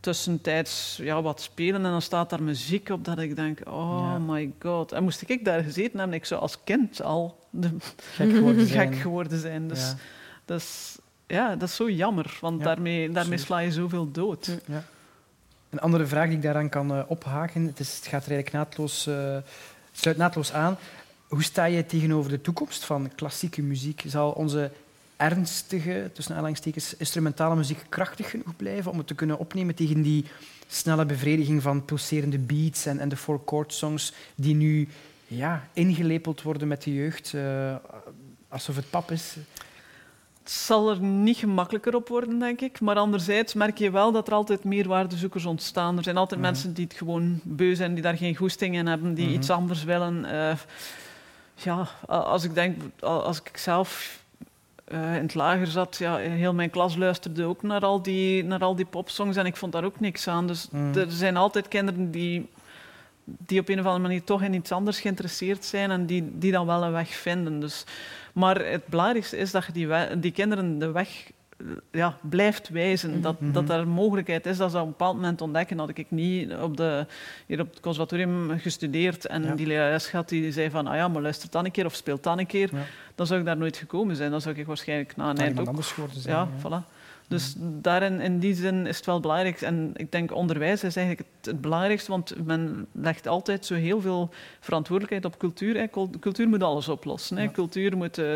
tussentijds ja, wat spelen en dan staat daar muziek op dat ik denk, oh my god. En moest ik daar gezeten hebben, ik zou als kind al gek, geworden zijn. geworden zijn. Dus ja. Dat, is, ja, dat is zo jammer, want daarmee, daarmee sla je zoveel dood. Ja. Een andere vraag die ik daaraan kan uh, ophaken, het, is, het gaat er eigenlijk naadloos, uh, sluit naadloos aan. Hoe sta je tegenover de toekomst van klassieke muziek? Zal onze ernstige, tussen aanhalingstekens, instrumentale muziek krachtig genoeg blijven om het te kunnen opnemen tegen die snelle bevrediging van pulserende beats en, en de four-chord songs die nu ja, ingelepeld worden met de jeugd, uh, alsof het pap is? het zal er niet gemakkelijker op worden, denk ik. Maar anderzijds merk je wel dat er altijd meer waardezoekers ontstaan. Er zijn altijd Mhm. mensen die het gewoon beu zijn, die daar geen goesting in hebben, die Mhm. iets anders willen. Eh, ja, als ik denk, als ik zelf eh, in het lager zat, ja, heel mijn klas luisterde ook naar al, die, naar al die popsongs en ik vond daar ook niks aan. Dus Mhm. er zijn altijd kinderen die, die op een of andere manier toch in iets anders geïnteresseerd zijn en die, die dan wel een weg vinden. Dus, maar het belangrijkste is dat je die, die kinderen de weg ja, blijft wijzen. Dat, Mhm. dat er een mogelijkheid is dat ze op een bepaald moment ontdekken. Had ik niet op de, hier op het conservatorium gestudeerd en Ja. die lerares had die zei van, ah ja, maar luister dan een keer of speel dan een keer. Ja. Dan zou ik daar nooit gekomen zijn. Dan zou ik waarschijnlijk na een eind ook anders geworden zijn. ja, voilà. Dus daarin, in die zin is het wel belangrijk. En ik denk onderwijs is eigenlijk het, het belangrijkste, want men legt altijd zo heel veel verantwoordelijkheid op cultuur. Hè. Cul- Cultuur moet alles oplossen. Hè. Ja. Cultuur moet uh,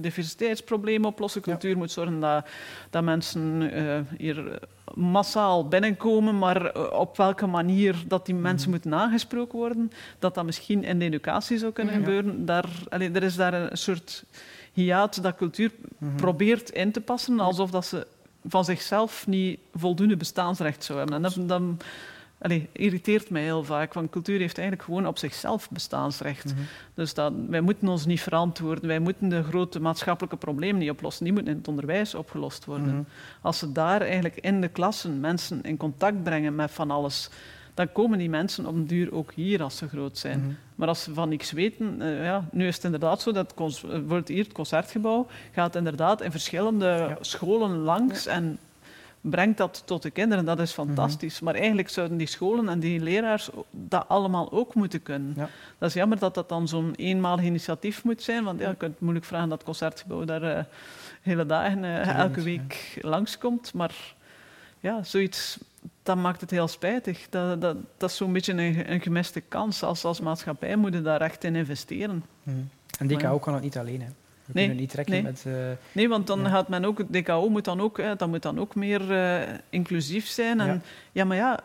diversiteitsproblemen oplossen. Cultuur moet zorgen dat, dat mensen eh, hier massaal binnenkomen, maar eh, op welke manier dat die mensen moeten aangesproken worden, dat dat misschien in de educatie zou kunnen Ja. gebeuren. Daar, allee, er is daar een soort hiaat dat cultuur Mhm. probeert in te passen, alsof dat ze van zichzelf niet voldoende bestaansrecht zou hebben. En dat, dat allee, irriteert mij heel vaak, want cultuur heeft eigenlijk gewoon op zichzelf bestaansrecht. Mhm. Dus dat, wij moeten ons niet verantwoorden, wij moeten de grote maatschappelijke problemen niet oplossen, die moeten in het onderwijs opgelost worden. Mhm. Als ze daar eigenlijk in de klassen mensen in contact brengen met van alles, dan komen die mensen op een duur ook hier als ze groot zijn. Mhm. Maar als ze van niks weten, eh, ja, nu is het inderdaad zo dat eh, bijvoorbeeld hier het concertgebouw gaat inderdaad in verschillende Ja. scholen langs en brengt dat tot de kinderen. Dat is Mhm. fantastisch. Maar eigenlijk zouden die scholen en die leraars dat allemaal ook moeten kunnen. Ja. Dat is jammer dat dat dan zo'n eenmalig initiatief moet zijn, want ja, je kunt moeilijk vragen dat het concertgebouw daar eh, hele dagen, Tuurlijk elke week langskomt. Maar ja, zoiets, dat maakt het heel spijtig. Dat, dat, dat is zo'n beetje een, een gemiste kans. Als, als maatschappij moeten daar echt in investeren. Mhm. En DKO kan het niet alleen. Hè. We Nee, kunnen niet trekken nee. met... eh, Nee, want dan Ja. gaat men ook, het DKO moet dan ook, hè, dat moet dan ook meer eh, inclusief zijn. En, Ja. ja. maar ja,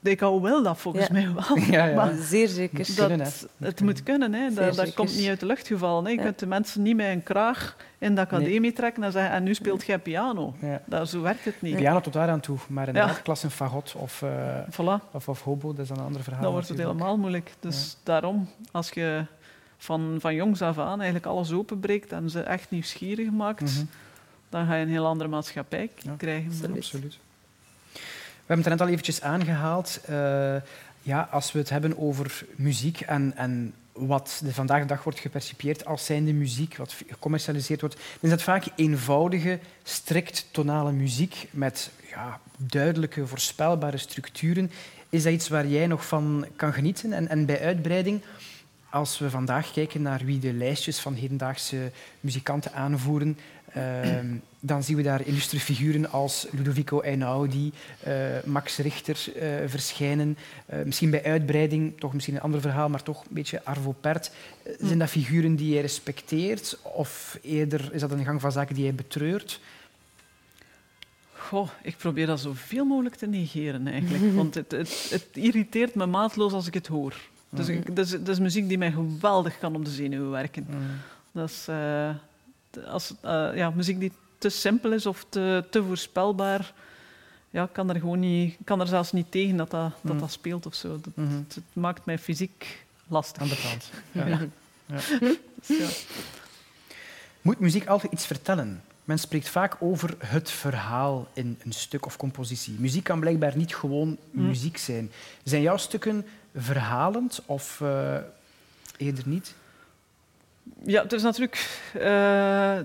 DKO wil dat volgens Ja. mij wel. ja, ja. Maar Zeer zeker. Dat, kunnen, het kunnen. moet kunnen, hè. Dat, komt niet uit de lucht gevallen. Hè. Je Ja. kunt de mensen niet met een kraag in de academie trekken en zeggen, en nu speelt jij piano. Ja. Dat, zo werkt het niet. Piano tot daar aan toe, maar inderdaad, klas en fagot of, eh, Voilà, of, of hobo, dat is dan een ander verhaal. dan wordt het natuurlijk. helemaal moeilijk. Dus daarom, als je van, van jongs af aan eigenlijk alles openbreekt en ze echt nieuwsgierig maakt, Mhm. dan ga je een heel andere maatschappij Ja. krijgen. Absoluut. We hebben het net al eventjes aangehaald. Eh, ja, als we het hebben over muziek en, en wat de vandaag de dag wordt gepercipieerd als zijnde muziek, wat gecommercialiseerd wordt, dan is dat vaak eenvoudige, strikt tonale muziek met ja, duidelijke, voorspelbare structuren. Is dat iets waar jij nog van kan genieten? En, en bij uitbreiding, als we vandaag kijken naar wie de lijstjes van hedendaagse muzikanten aanvoeren, ehm, dan zien we daar illustre figuren als Ludovico Einaudi, eh, Max Richter eh, verschijnen. Eh, misschien bij uitbreiding, toch misschien een ander verhaal, maar toch een beetje Arvo Pärt. Eh, Zijn dat figuren die jij respecteert? Of eerder is dat een gang van zaken die jij betreurt? Goh, ik probeer dat zoveel mogelijk te negeren eigenlijk. Want het, het, het irriteert me maatloos als ik het hoor. Dus ik, dat, is, dat is muziek die mij geweldig kan op de zenuwen werken. Dat is als, eh, ja, muziek die te simpel is of te, te voorspelbaar. Ja, kan er gewoon niet, kan er zelfs niet tegen dat dat, dat, Mm. dat speelt of zo. Dat, Mhm. het, het maakt mij fysiek lastig. Aan de kant. Ja. Ja. Dus ja. Moet muziek altijd iets vertellen? Men spreekt vaak over het verhaal in een stuk of compositie. Muziek kan blijkbaar niet gewoon Mm. muziek zijn. Zijn jouw stukken verhalend of eh, eerder niet? Ja, het is natuurlijk. eh,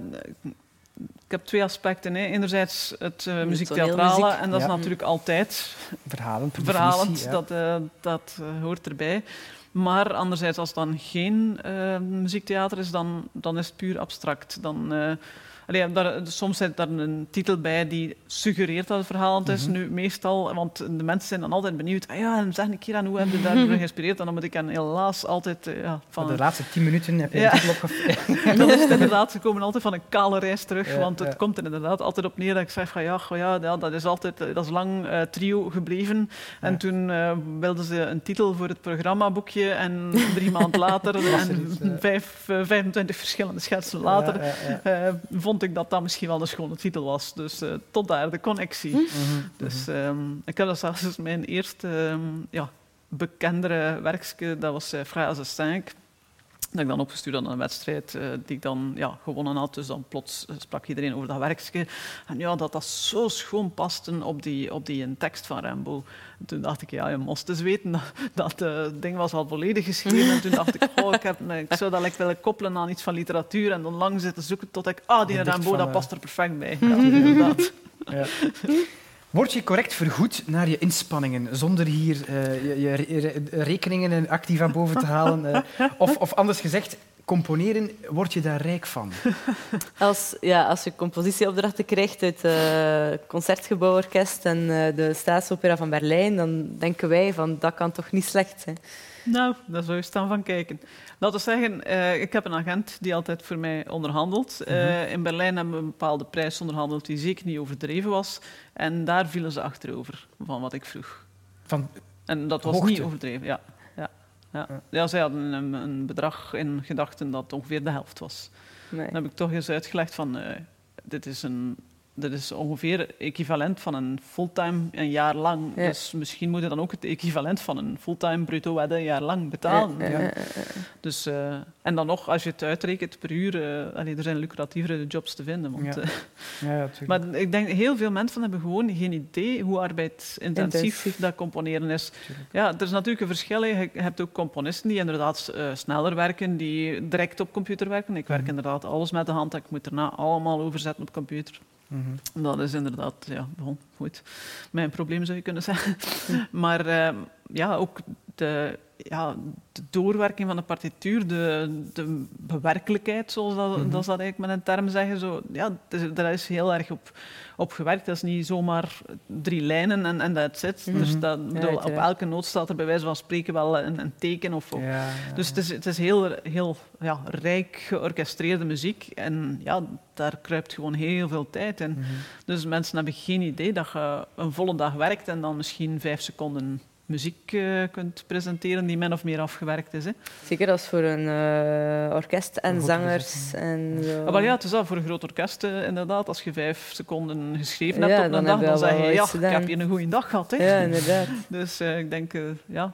ik heb twee aspecten. Hè. Enerzijds het uh, muziektheatrale, toneelmuziek. en dat is natuurlijk altijd Verhalend, per verhalend. ja. Dat, eh, dat eh, hoort erbij. Maar anderzijds, als het dan geen eh, muziektheater is, dan, dan is het puur abstract. Dan, eh, allee, daar, soms zit daar een titel bij die suggereert dat het verhalend is. Mhm. Nu, meestal, want de mensen zijn dan altijd benieuwd. Ah ja, en zeg een keer aan hoe heb je daardoor geïnspireerd? En dan moet ik hen helaas altijd eh, ja, Van de laatste tien minuten heb je Ja. een titel opgegeven. dan is inderdaad, ze komen altijd van een kale reis terug, Ja, want het komt er inderdaad altijd op neer dat ik zeg van ja, goh, ja, dat is altijd eh, dat is lang eh, trio gebleven. En toen wilden ze een titel voor het programmaboekje en drie maanden later er en vijf, eh, 25 verschillende schetsen later Ja, eh, vond ik dat dat misschien wel een schone titel was. Dus uh, tot daar de connectie. Mm -hmm. Dus um, ik heb dat zelfs mijn eerste um, ja, bekendere werkje, dat was uh, Phrase 5 dat ik dan opgestuurd aan een wedstrijd uh, die ik dan ja, gewonnen had. Dus dan plots sprak iedereen over dat werkje. En ja, dat dat zo schoon paste op die, op die tekst van Rambo. En toen dacht ik, ja, je moest eens weten dat, dat het ding was al volledig geschreven. En toen dacht ik, oh, ik, heb, ik zou dat willen koppelen aan iets van literatuur. En dan lang zitten zoeken tot ik, ah, die Rambo, dat past er perfect bij. Ja, inderdaad. Ja. Word je correct vergoed naar je inspanningen, zonder hier uh, je, je, rekeningen en activa boven te halen? Uh, of, of anders gezegd, componeren, word je daar rijk van? Als, ja, als je compositieopdrachten krijgt uit het uh, Concertgebouworkest en de Staatsopera van Berlijn, dan denken wij van dat kan toch niet slecht zijn. Nou, daar zou je staan van kijken. Laten we zeggen, uh, ik heb een agent die altijd voor mij onderhandelt. Uh, mm -hmm. In Berlijn hebben we een bepaalde prijs onderhandeld die zeker niet overdreven was. En daar vielen ze achterover van wat ik vroeg. Van en dat was hoogte. niet overdreven, ja. ja. Ja. ja. zij hadden een, een, bedrag in gedachten dat ongeveer de helft was. Nee. Dan heb ik toch eens uitgelegd van, uh, dit is een dat is ongeveer equivalent van een fulltime een jaar lang. Ja. Dus misschien moet je dan ook het equivalent van een fulltime bruto wedden een jaar lang betalen. Ja, Dus, uh, en dan nog, als je het uitrekent per uur, uh, allee, er zijn lucratievere jobs te vinden. Want, Ja. uh, maar ik denk, heel veel mensen hebben gewoon geen idee hoe arbeidsintensief Intensief. dat componeren is. Ja, er is natuurlijk een verschil. Je hebt ook componisten die inderdaad sneller werken, die direct op computer werken. Ik werk Mhm. inderdaad alles met de hand. Ik moet daarna allemaal overzetten op computer. Mm -hmm. Dat is inderdaad, ja, bon, goed. Mijn probleem zou je kunnen zeggen. maar uh, ja, ook de, ja, de doorwerking van de partituur, de, de bewerkelijkheid, zoals dat, mm -hmm. dat, dat eigenlijk met een term zeggen, zo, ja, is, daar is heel erg op, op gewerkt. Dat is niet zomaar drie lijnen en, en that's it. Mhm. Mm -hmm. Dus dat, bedoel, op elke noot staat er bij wijze van spreken wel een, een teken. Of, of. Ja, Dus het is, het is heel, heel ja, rijk georchestreerde muziek. En ja, daar kruipt gewoon heel veel tijd in. Mhm. Dus mensen hebben geen idee dat je een volle dag werkt en dan misschien vijf seconden muziek uh, kunt presenteren die min of meer afgewerkt is. Hè. Zeker als voor een uh, orkest en Een zangers. En zo. Ah, maar ja, het is dat voor een groot orkest uh, inderdaad. Als je vijf seconden geschreven hebt op dan een dag, dan al zeg wel je, ja, ik heb hier een goede dag gehad. Hè. Ja, inderdaad. Dus eh, ik denk, eh, ja,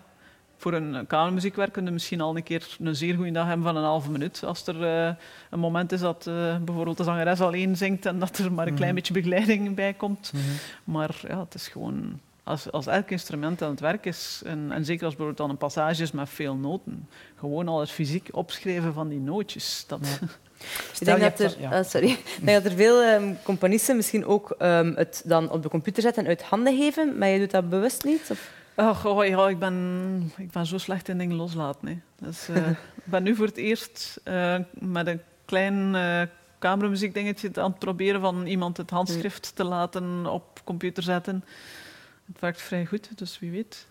voor een kamermuziekwerk kun je misschien al een keer een zeer goede dag hebben van een halve minuut. Als er eh, een moment is dat eh, bijvoorbeeld de zangeres alleen zingt en dat er maar een klein Mhm. beetje begeleiding bij komt. Mhm. Maar ja, het is gewoon... Als, als elk instrument aan het werk is, en, en zeker als bijvoorbeeld dan een passage is met veel noten, gewoon al het fysiek opschrijven van die nootjes. Dat, Ik Stel, denk je dat hebt er, dat- ja. ah, sorry. Ik denk dat er veel ehm, componisten misschien ook ehm, het dan op de computer zetten en uit handen geven, maar je doet dat bewust niet? Of? Oh, ja, ik, ben, ik ben zo slecht in dingen loslaten. Hè. Dus, eh, ik ben nu voor het eerst eh, met een klein eh kamermuziekdingetje aan het proberen van iemand het handschrift te laten op computer zetten. Het werkt vrij goed, dus wie weet.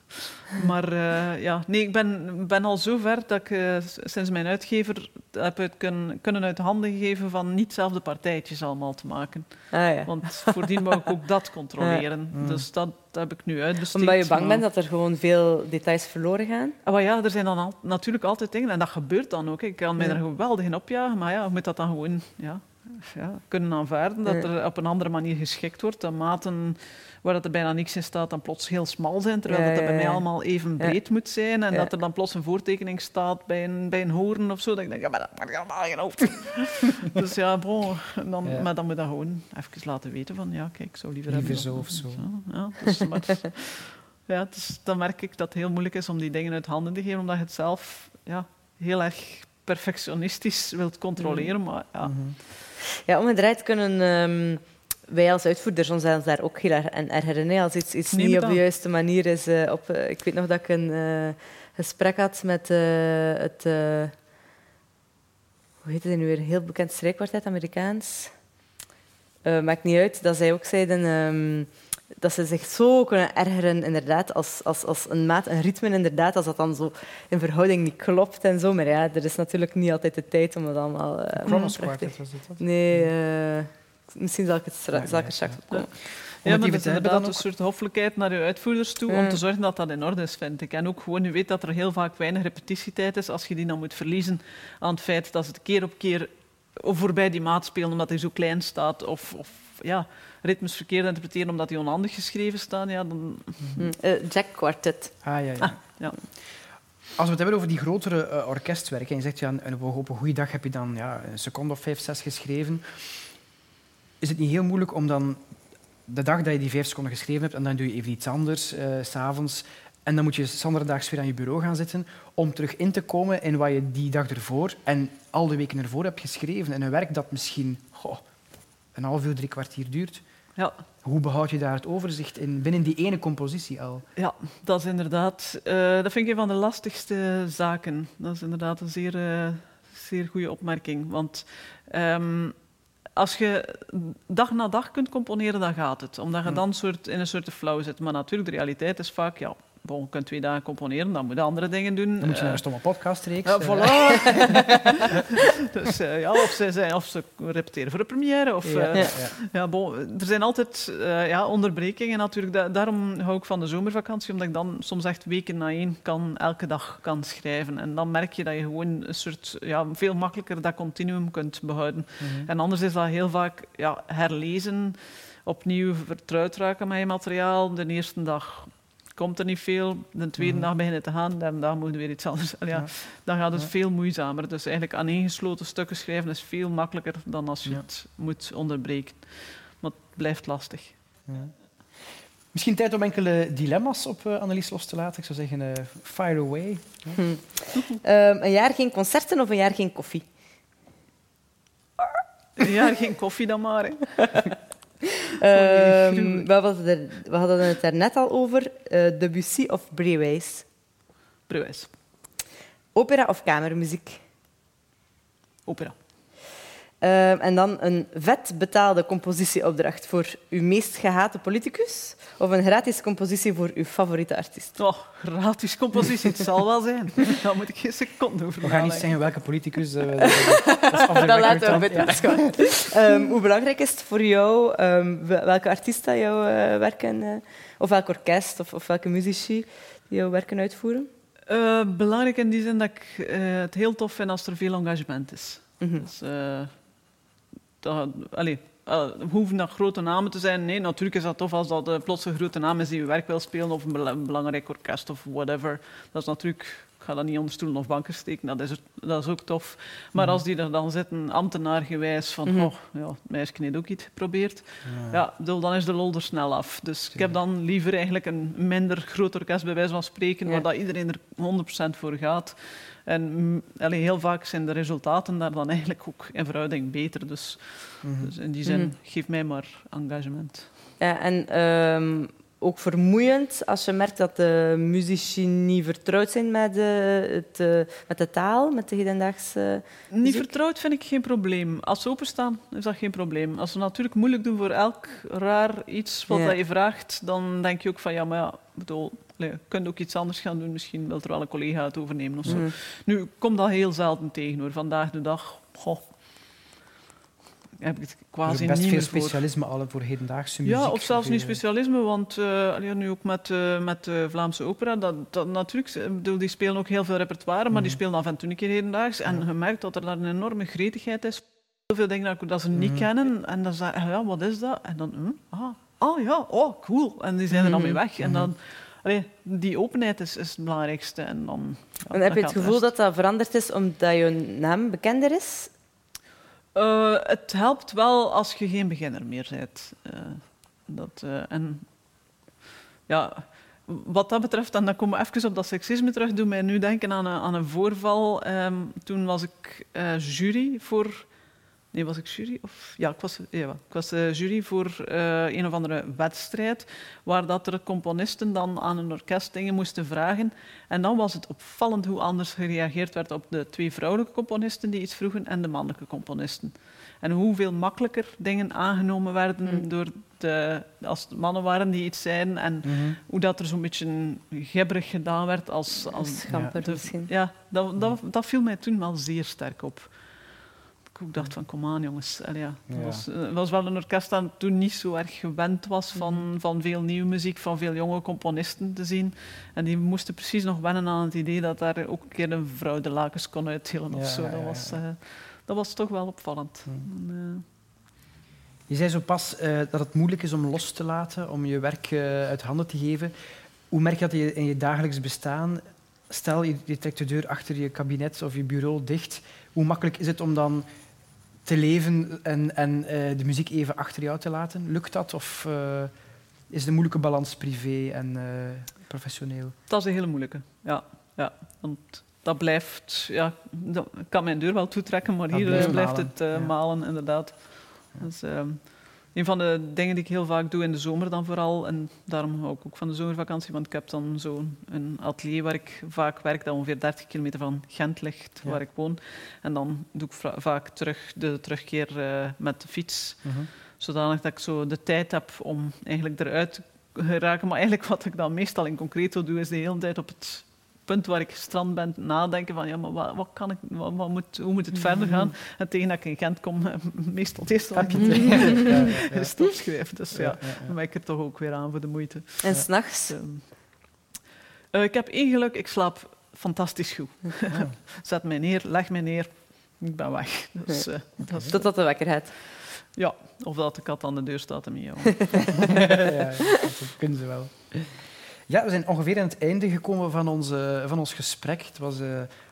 Maar eh, ja, nee, ik ben, ben al zo ver dat ik eh, sinds mijn uitgever heb het kunnen, kunnen uit handen gegeven van niet zelf de partijtjes allemaal te maken. Ah, ja. Want voordien wou ik ook dat controleren. Ja. Dus dat heb ik nu uitbesteed. Omdat je bang maar- bent dat er gewoon veel details verloren gaan? Ah, maar ja, er zijn dan al, natuurlijk altijd dingen, en dat gebeurt dan ook. Ik kan mij Ja. er geweldig in opjagen, maar ja, je moet dat dan gewoon ja, ja, kunnen aanvaarden. Dat er op een andere manier geschikt wordt. De maten waar dat er bijna niks in staat, dan plots heel smal zijn, terwijl Ja, dat, dat ja, bij mij allemaal even Ja. breed moet zijn. En Ja. dat er dan plots een voortekening staat bij een, bij een hoorn of zo. Dat ik denk, ja, maar dat maakt helemaal geen hoofd. dus ja, bon, dan, Ja. maar dan moet je dat gewoon even laten weten van, ja, kijk, ik zou liever, Liever hebben zo of zo. Ja, dus, maar, ja, is, dan merk ik dat het heel moeilijk is om die dingen uit handen te geven, omdat je het zelf ja, heel erg perfectionistisch wilt controleren. Maar ja, Mhm. Ja, omgedraaid kunnen ehm, wij als uitvoerders ons daar ook heel erg aan ergeren. hè. Als iets, iets Neem niet op de juiste manier is. eh, op, eh, ik weet nog dat ik een eh, gesprek had met het... hoe heet het nu weer? Een heel bekend strijkkwartet, Amerikaans. Maakt niet uit. Dat zij ook zeiden... ehm, dat ze zich zo kunnen ergeren, inderdaad, als, als, als een maat, een ritme, inderdaad, als dat dan zo in verhouding niet klopt en zo. Maar ja, er is natuurlijk niet altijd de tijd om dat allemaal... eh, Kronos Quartet was wat? Nee, eh, misschien zal ik, het stra- Ja, zal ik er ja, straks ja. op komen. Ja, maar dat is dan inderdaad een soort hoffelijkheid naar je uitvoerders toe om te zorgen dat dat in orde is, vind ik. En ook gewoon, je weet dat er heel vaak weinig repetitietijd is als je die dan moet verliezen aan het feit dat ze het keer op keer voorbij die maat spelen omdat hij zo klein staat. Of, of ja, ritmes verkeerd interpreteren omdat die onhandig geschreven staan. Ja, dan... Hm. Eh, Jack Quartet. Ah, ja, ja. Ah, ja. Als we het hebben over die grotere uh, orkestwerken, en je zegt ja, op een goede dag heb je dan ja, een seconde of vijf, zes geschreven, is het niet heel moeilijk om dan de dag dat je die vijf seconden geschreven hebt en dan doe je even iets anders, uh, s'avonds, en dan moet je zonderdaags weer aan je bureau gaan zitten om terug in te komen in wat je die dag ervoor en al de weken ervoor hebt geschreven. En een werk dat misschien goh, een half uur, drie kwartier duurt. Ja. Hoe behoud je daar het overzicht in binnen die ene compositie al? Ja, dat is inderdaad... Uh, dat vind ik een van de lastigste zaken. Dat is inderdaad een zeer, uh, zeer goede opmerking. Want um, als je dag na dag kunt componeren, dan gaat het. Omdat je dan soort, in een soort flow zit. Maar natuurlijk, de realiteit is vaak... Ja, bon, je kunt twee dagen componeren, dan moet je andere dingen doen. Dan moet je naar een stomme podcastreeks. Uh, voilà. dus uh, ja, of ze, zijn, of ze repeteren voor de première. Of, ja. Uh, ja. ja bon, er zijn altijd ja, onderbrekingen natuurlijk. Da daarom hou ik van de zomervakantie, omdat ik dan soms echt weken na één kan, elke dag kan schrijven. En dan merk je dat je gewoon een soort, ja, veel makkelijker dat continuum kunt behouden. Mm -hmm. En anders is dat heel vaak ja, herlezen, opnieuw vertrouwd raken met je materiaal. De eerste dag komt er niet veel. De tweede mm. dag beginnen te gaan, de derde dag moet je weer iets anders. Ja, ja. Dan gaat het ja. veel moeizamer. Dus eigenlijk aaneengesloten stukken schrijven is veel makkelijker dan als je het moet onderbreken. Maar het blijft lastig. Misschien tijd om enkele dilemma's op uh, Annelies los te laten. Ik zou zeggen, uh, fire away. Hm. um, een jaar geen concerten of een jaar geen koffie? Een jaar geen koffie dan maar. Um, we, hadden er, we hadden het er net al over. Uh, Debussy of Brewijs? Brewijs. Opera of kamermuziek? Opera. Uh, en dan een vet betaalde compositieopdracht voor uw meest gehate politicus of een gratis compositie voor uw favoriete artiest? Oh, gratis compositie, het zal wel zijn. Daar moet ik geen seconde over We gaan niet zeggen welke politicus. Uh, dat, dat laten we ja. um, Hoe belangrijk is het voor jou um, welke artiest dat jouw uh, werken, uh, of welk orkest of, of welke muzici die jouw werken uitvoeren? Uh, belangrijk in die zin dat ik het heel tof vind als er veel engagement is. Mm -hmm. dus, dat, uh, hoeven dat grote namen te zijn. Nee, natuurlijk is dat tof als dat uh, plots een grote naam is die je werk wil spelen of een, bel een belangrijk orkest of whatever. Dat is natuurlijk, ga dat niet onder stoelen of banken steken, dat is, dat is ook tof. Maar mm. als die er dan zitten, ambtenaargewijs, van, mm. oh, ja, het meisje heeft ook iets geprobeerd, ja. ja, dan is de lol er snel af. Dus ik heb dan liever eigenlijk een minder groot orkest, bij wijze van spreken, ja. waar dat iedereen er 100% voor gaat. En allee, heel vaak zijn de resultaten daar dan eigenlijk ook in verhouding beter. Dus, mm -hmm. dus in die zin, mm geef mij maar engagement. Ja, en um, ook vermoeiend als je merkt dat de muzici niet vertrouwd zijn met de, het, uh, met de taal, met de hedendaagse Niet muziek. vertrouwd vind ik geen probleem. Als ze openstaan, is dat geen probleem. Als ze natuurlijk moeilijk doen voor elk raar iets wat ja. je vraagt, dan denk je ook van ja, maar ja, bedoel, je kunt ook iets anders gaan doen. Misschien wil er wel een collega het overnemen of zo. Mm. Nu, ik kom dat heel zelden tegen hoor. Vandaag de dag, goh, heb ik het quasi best niet veel voor. specialisme al voor hedendaagse muziek. Ja, of zelfs niet specialisme, want uh, nu ook met, uh, met de Vlaamse opera, dat, dat, natuurlijk, bedoel, die spelen ook heel veel repertoire, maar mm. die spelen af en toe een keer hedendaags. En ja. je merkt dat er daar een enorme gretigheid is. Heel veel dingen dat, dat ze niet mm. kennen. En dan zeggen ja, wat is dat? En dan, hm, ah, oh ja, oh, cool. En die zijn er dan mee weg. En dan... Allee, die openheid is, is het belangrijkste. En, dan, ja, en heb je het gevoel dat dat veranderd is omdat je naam bekender is? Uh, het helpt wel als je geen beginner meer bent. Uh, dat, uh, en ja, wat dat betreft, dan komen we even op dat seksisme terug, doet mij nu denken aan een, aan een voorval. Um, toen was ik jury voor Nee, was ik jury? Of, ja, ik was, ja, ik was uh, jury voor uh, een of andere wedstrijd, waar dat er componisten dan aan een orkest dingen moesten vragen. En dan was het opvallend hoe anders gereageerd werd op de twee vrouwelijke componisten die iets vroegen en de mannelijke componisten. En hoeveel makkelijker dingen aangenomen werden mm. door de, als het mannen waren die iets zeiden. En mm -hmm. hoe dat er zo'n beetje gebberig gedaan werd als... als Schamper de, misschien. Ja, dat, dat, dat viel mij toen wel zeer sterk op ik dacht van, kom aan jongens. Allee, ja. Was, uh, was, wel een orkest dat toen niet zo erg gewend was van, mm. van veel nieuwe muziek, van veel jonge componisten te zien. En die moesten precies nog wennen aan het idee dat daar ook een keer een vrouw de lakens kon uitdelen of zo. Dat was, uh, dat was toch wel opvallend. Hmm. En, Je zei zo pas eh, dat het moeilijk is om los te laten, om je werk eh, uit handen te geven. Hoe merk je dat in je dagelijks bestaan? Stel, je, je trekt de deur achter je kabinet of je bureau dicht. Hoe makkelijk is het om dan te leven en, en eh, de muziek even achter jou te laten? Lukt dat? Of eh, is een moeilijke balans privé en eh, professioneel? dat is een hele moeilijke. Ja, ja. Want dat blijft... Ja, dat kan mijn deur wel toetrekken, maar Dat hier blijft malen, het malen, inderdaad. Dus, ehm, een van de dingen die ik heel vaak doe in de zomer dan vooral, en daarom hou ik ook van de zomervakantie, want ik heb dan zo'n atelier waar ik vaak werk, dat ongeveer 30 kilometer van Gent ligt, Ja. waar ik woon. En dan doe ik vaak terug de terugkeer eh, met de fiets, zodanig dat ik zo de tijd heb om eigenlijk eruit te geraken. Maar eigenlijk wat ik dan meestal in concreto doe, is de hele tijd op het punt waar ik gestrand ben, nadenken van ja, maar wat, wat kan ik, wat, wat moet, hoe moet het verder gaan? En tegen dat ik in Gent kom, meestal het eerste wat ik doe, ja, ja, is het opschrijven. Dus ja, ja, ja. dan ben ik er toch ook weer aan voor de moeite. En s'nachts? Eh, ik heb één geluk, ik slaap fantastisch goed. Zet mij neer, leg mij neer, ik ben weg. Dus, eh, dat is- Totdat de wekker gaat. ja, of dat de kat aan de deur staat en miauwen. ja, dat kunnen ze wel. Ja, we zijn ongeveer aan het einde gekomen van, onze, van ons gesprek. Het was eh,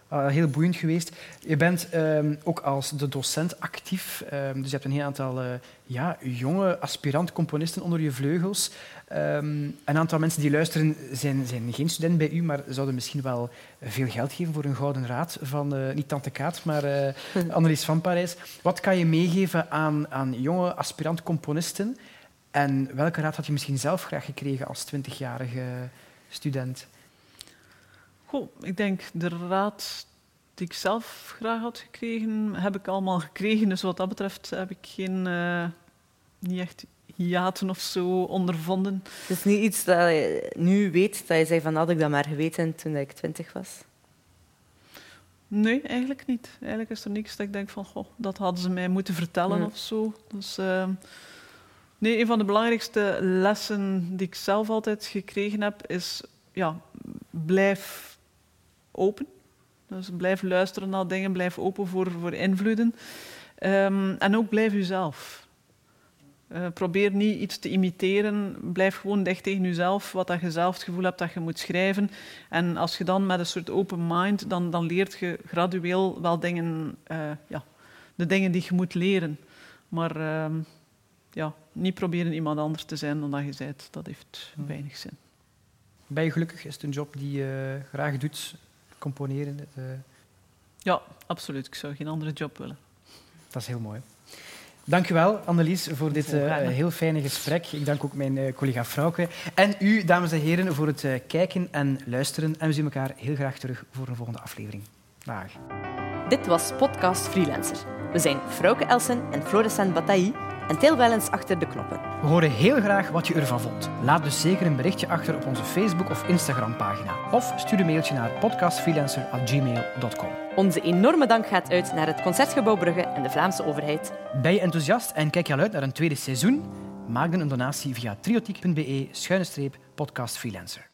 ah, heel boeiend geweest. Je bent ehm, ook als de docent actief. ehm, dus je hebt een heel aantal eh, ja, jonge aspirant-componisten onder je vleugels. Ehm, een aantal mensen die luisteren zijn, zijn geen student bij u, maar zouden misschien wel veel geld geven voor een gouden raad van, eh, niet Tante Kaat, maar eh Annelies van Parijs. Wat kan je meegeven aan, aan jonge aspirant-componisten en welke raad had je misschien zelf graag gekregen als twintigjarige student? Goh, ik denk de raad die ik zelf graag had gekregen, heb ik allemaal gekregen. Dus wat dat betreft heb ik geen, eh, niet echt hiaten of zo ondervonden. Het is niet iets dat je nu weet, dat je zei van had ik dat maar geweten toen ik twintig was. Nee, eigenlijk niet. Eigenlijk is er niks dat ik denk van, goh, dat hadden ze mij moeten vertellen Ja. of zo. Dus, ehm, nee, een van de belangrijkste lessen die ik zelf altijd gekregen heb, is, ja, blijf open. Dus blijf luisteren naar dingen, blijf open voor, voor invloeden. Ehm, en ook blijf uzelf. Eh, probeer niet iets te imiteren. Blijf gewoon dicht tegen jezelf, wat dat je zelf het gevoel hebt dat je moet schrijven. En als je dan met een soort open mind, dan, dan leert je gradueel wel dingen, eh, ja, de dingen die je moet leren. Maar ehm, ja, niet proberen iemand anders te zijn dan dat je bent. Dat heeft Hmm. weinig zin. Ben je gelukkig? Is het een job die je graag doet? Componeren? eh, Ja, absoluut. Ik zou geen andere job willen. dat is heel mooi. Dank u wel, Annelies, voor dit eh, heel fijne gesprek. Ik dank ook mijn eh, collega Frauke. En u, dames en heren, voor het eh, kijken en luisteren. En we zien elkaar heel graag terug voor een volgende aflevering. Dag. Dit was Podcast Freelancer. We zijn Frauke Elsen en Florescent Bataille en Til Wellens achter de knoppen. We horen heel graag wat je ervan vond. Laat dus zeker een berichtje achter op onze Facebook- of Instagram-pagina. Of stuur een mailtje naar podcastfreelancer.gmail.com. Onze enorme dank gaat uit naar het Concertgebouw Brugge en de Vlaamse overheid. Ben je enthousiast en kijk je al uit naar een tweede seizoen? Maak dan een donatie via triotiek.be-podcastfreelancer.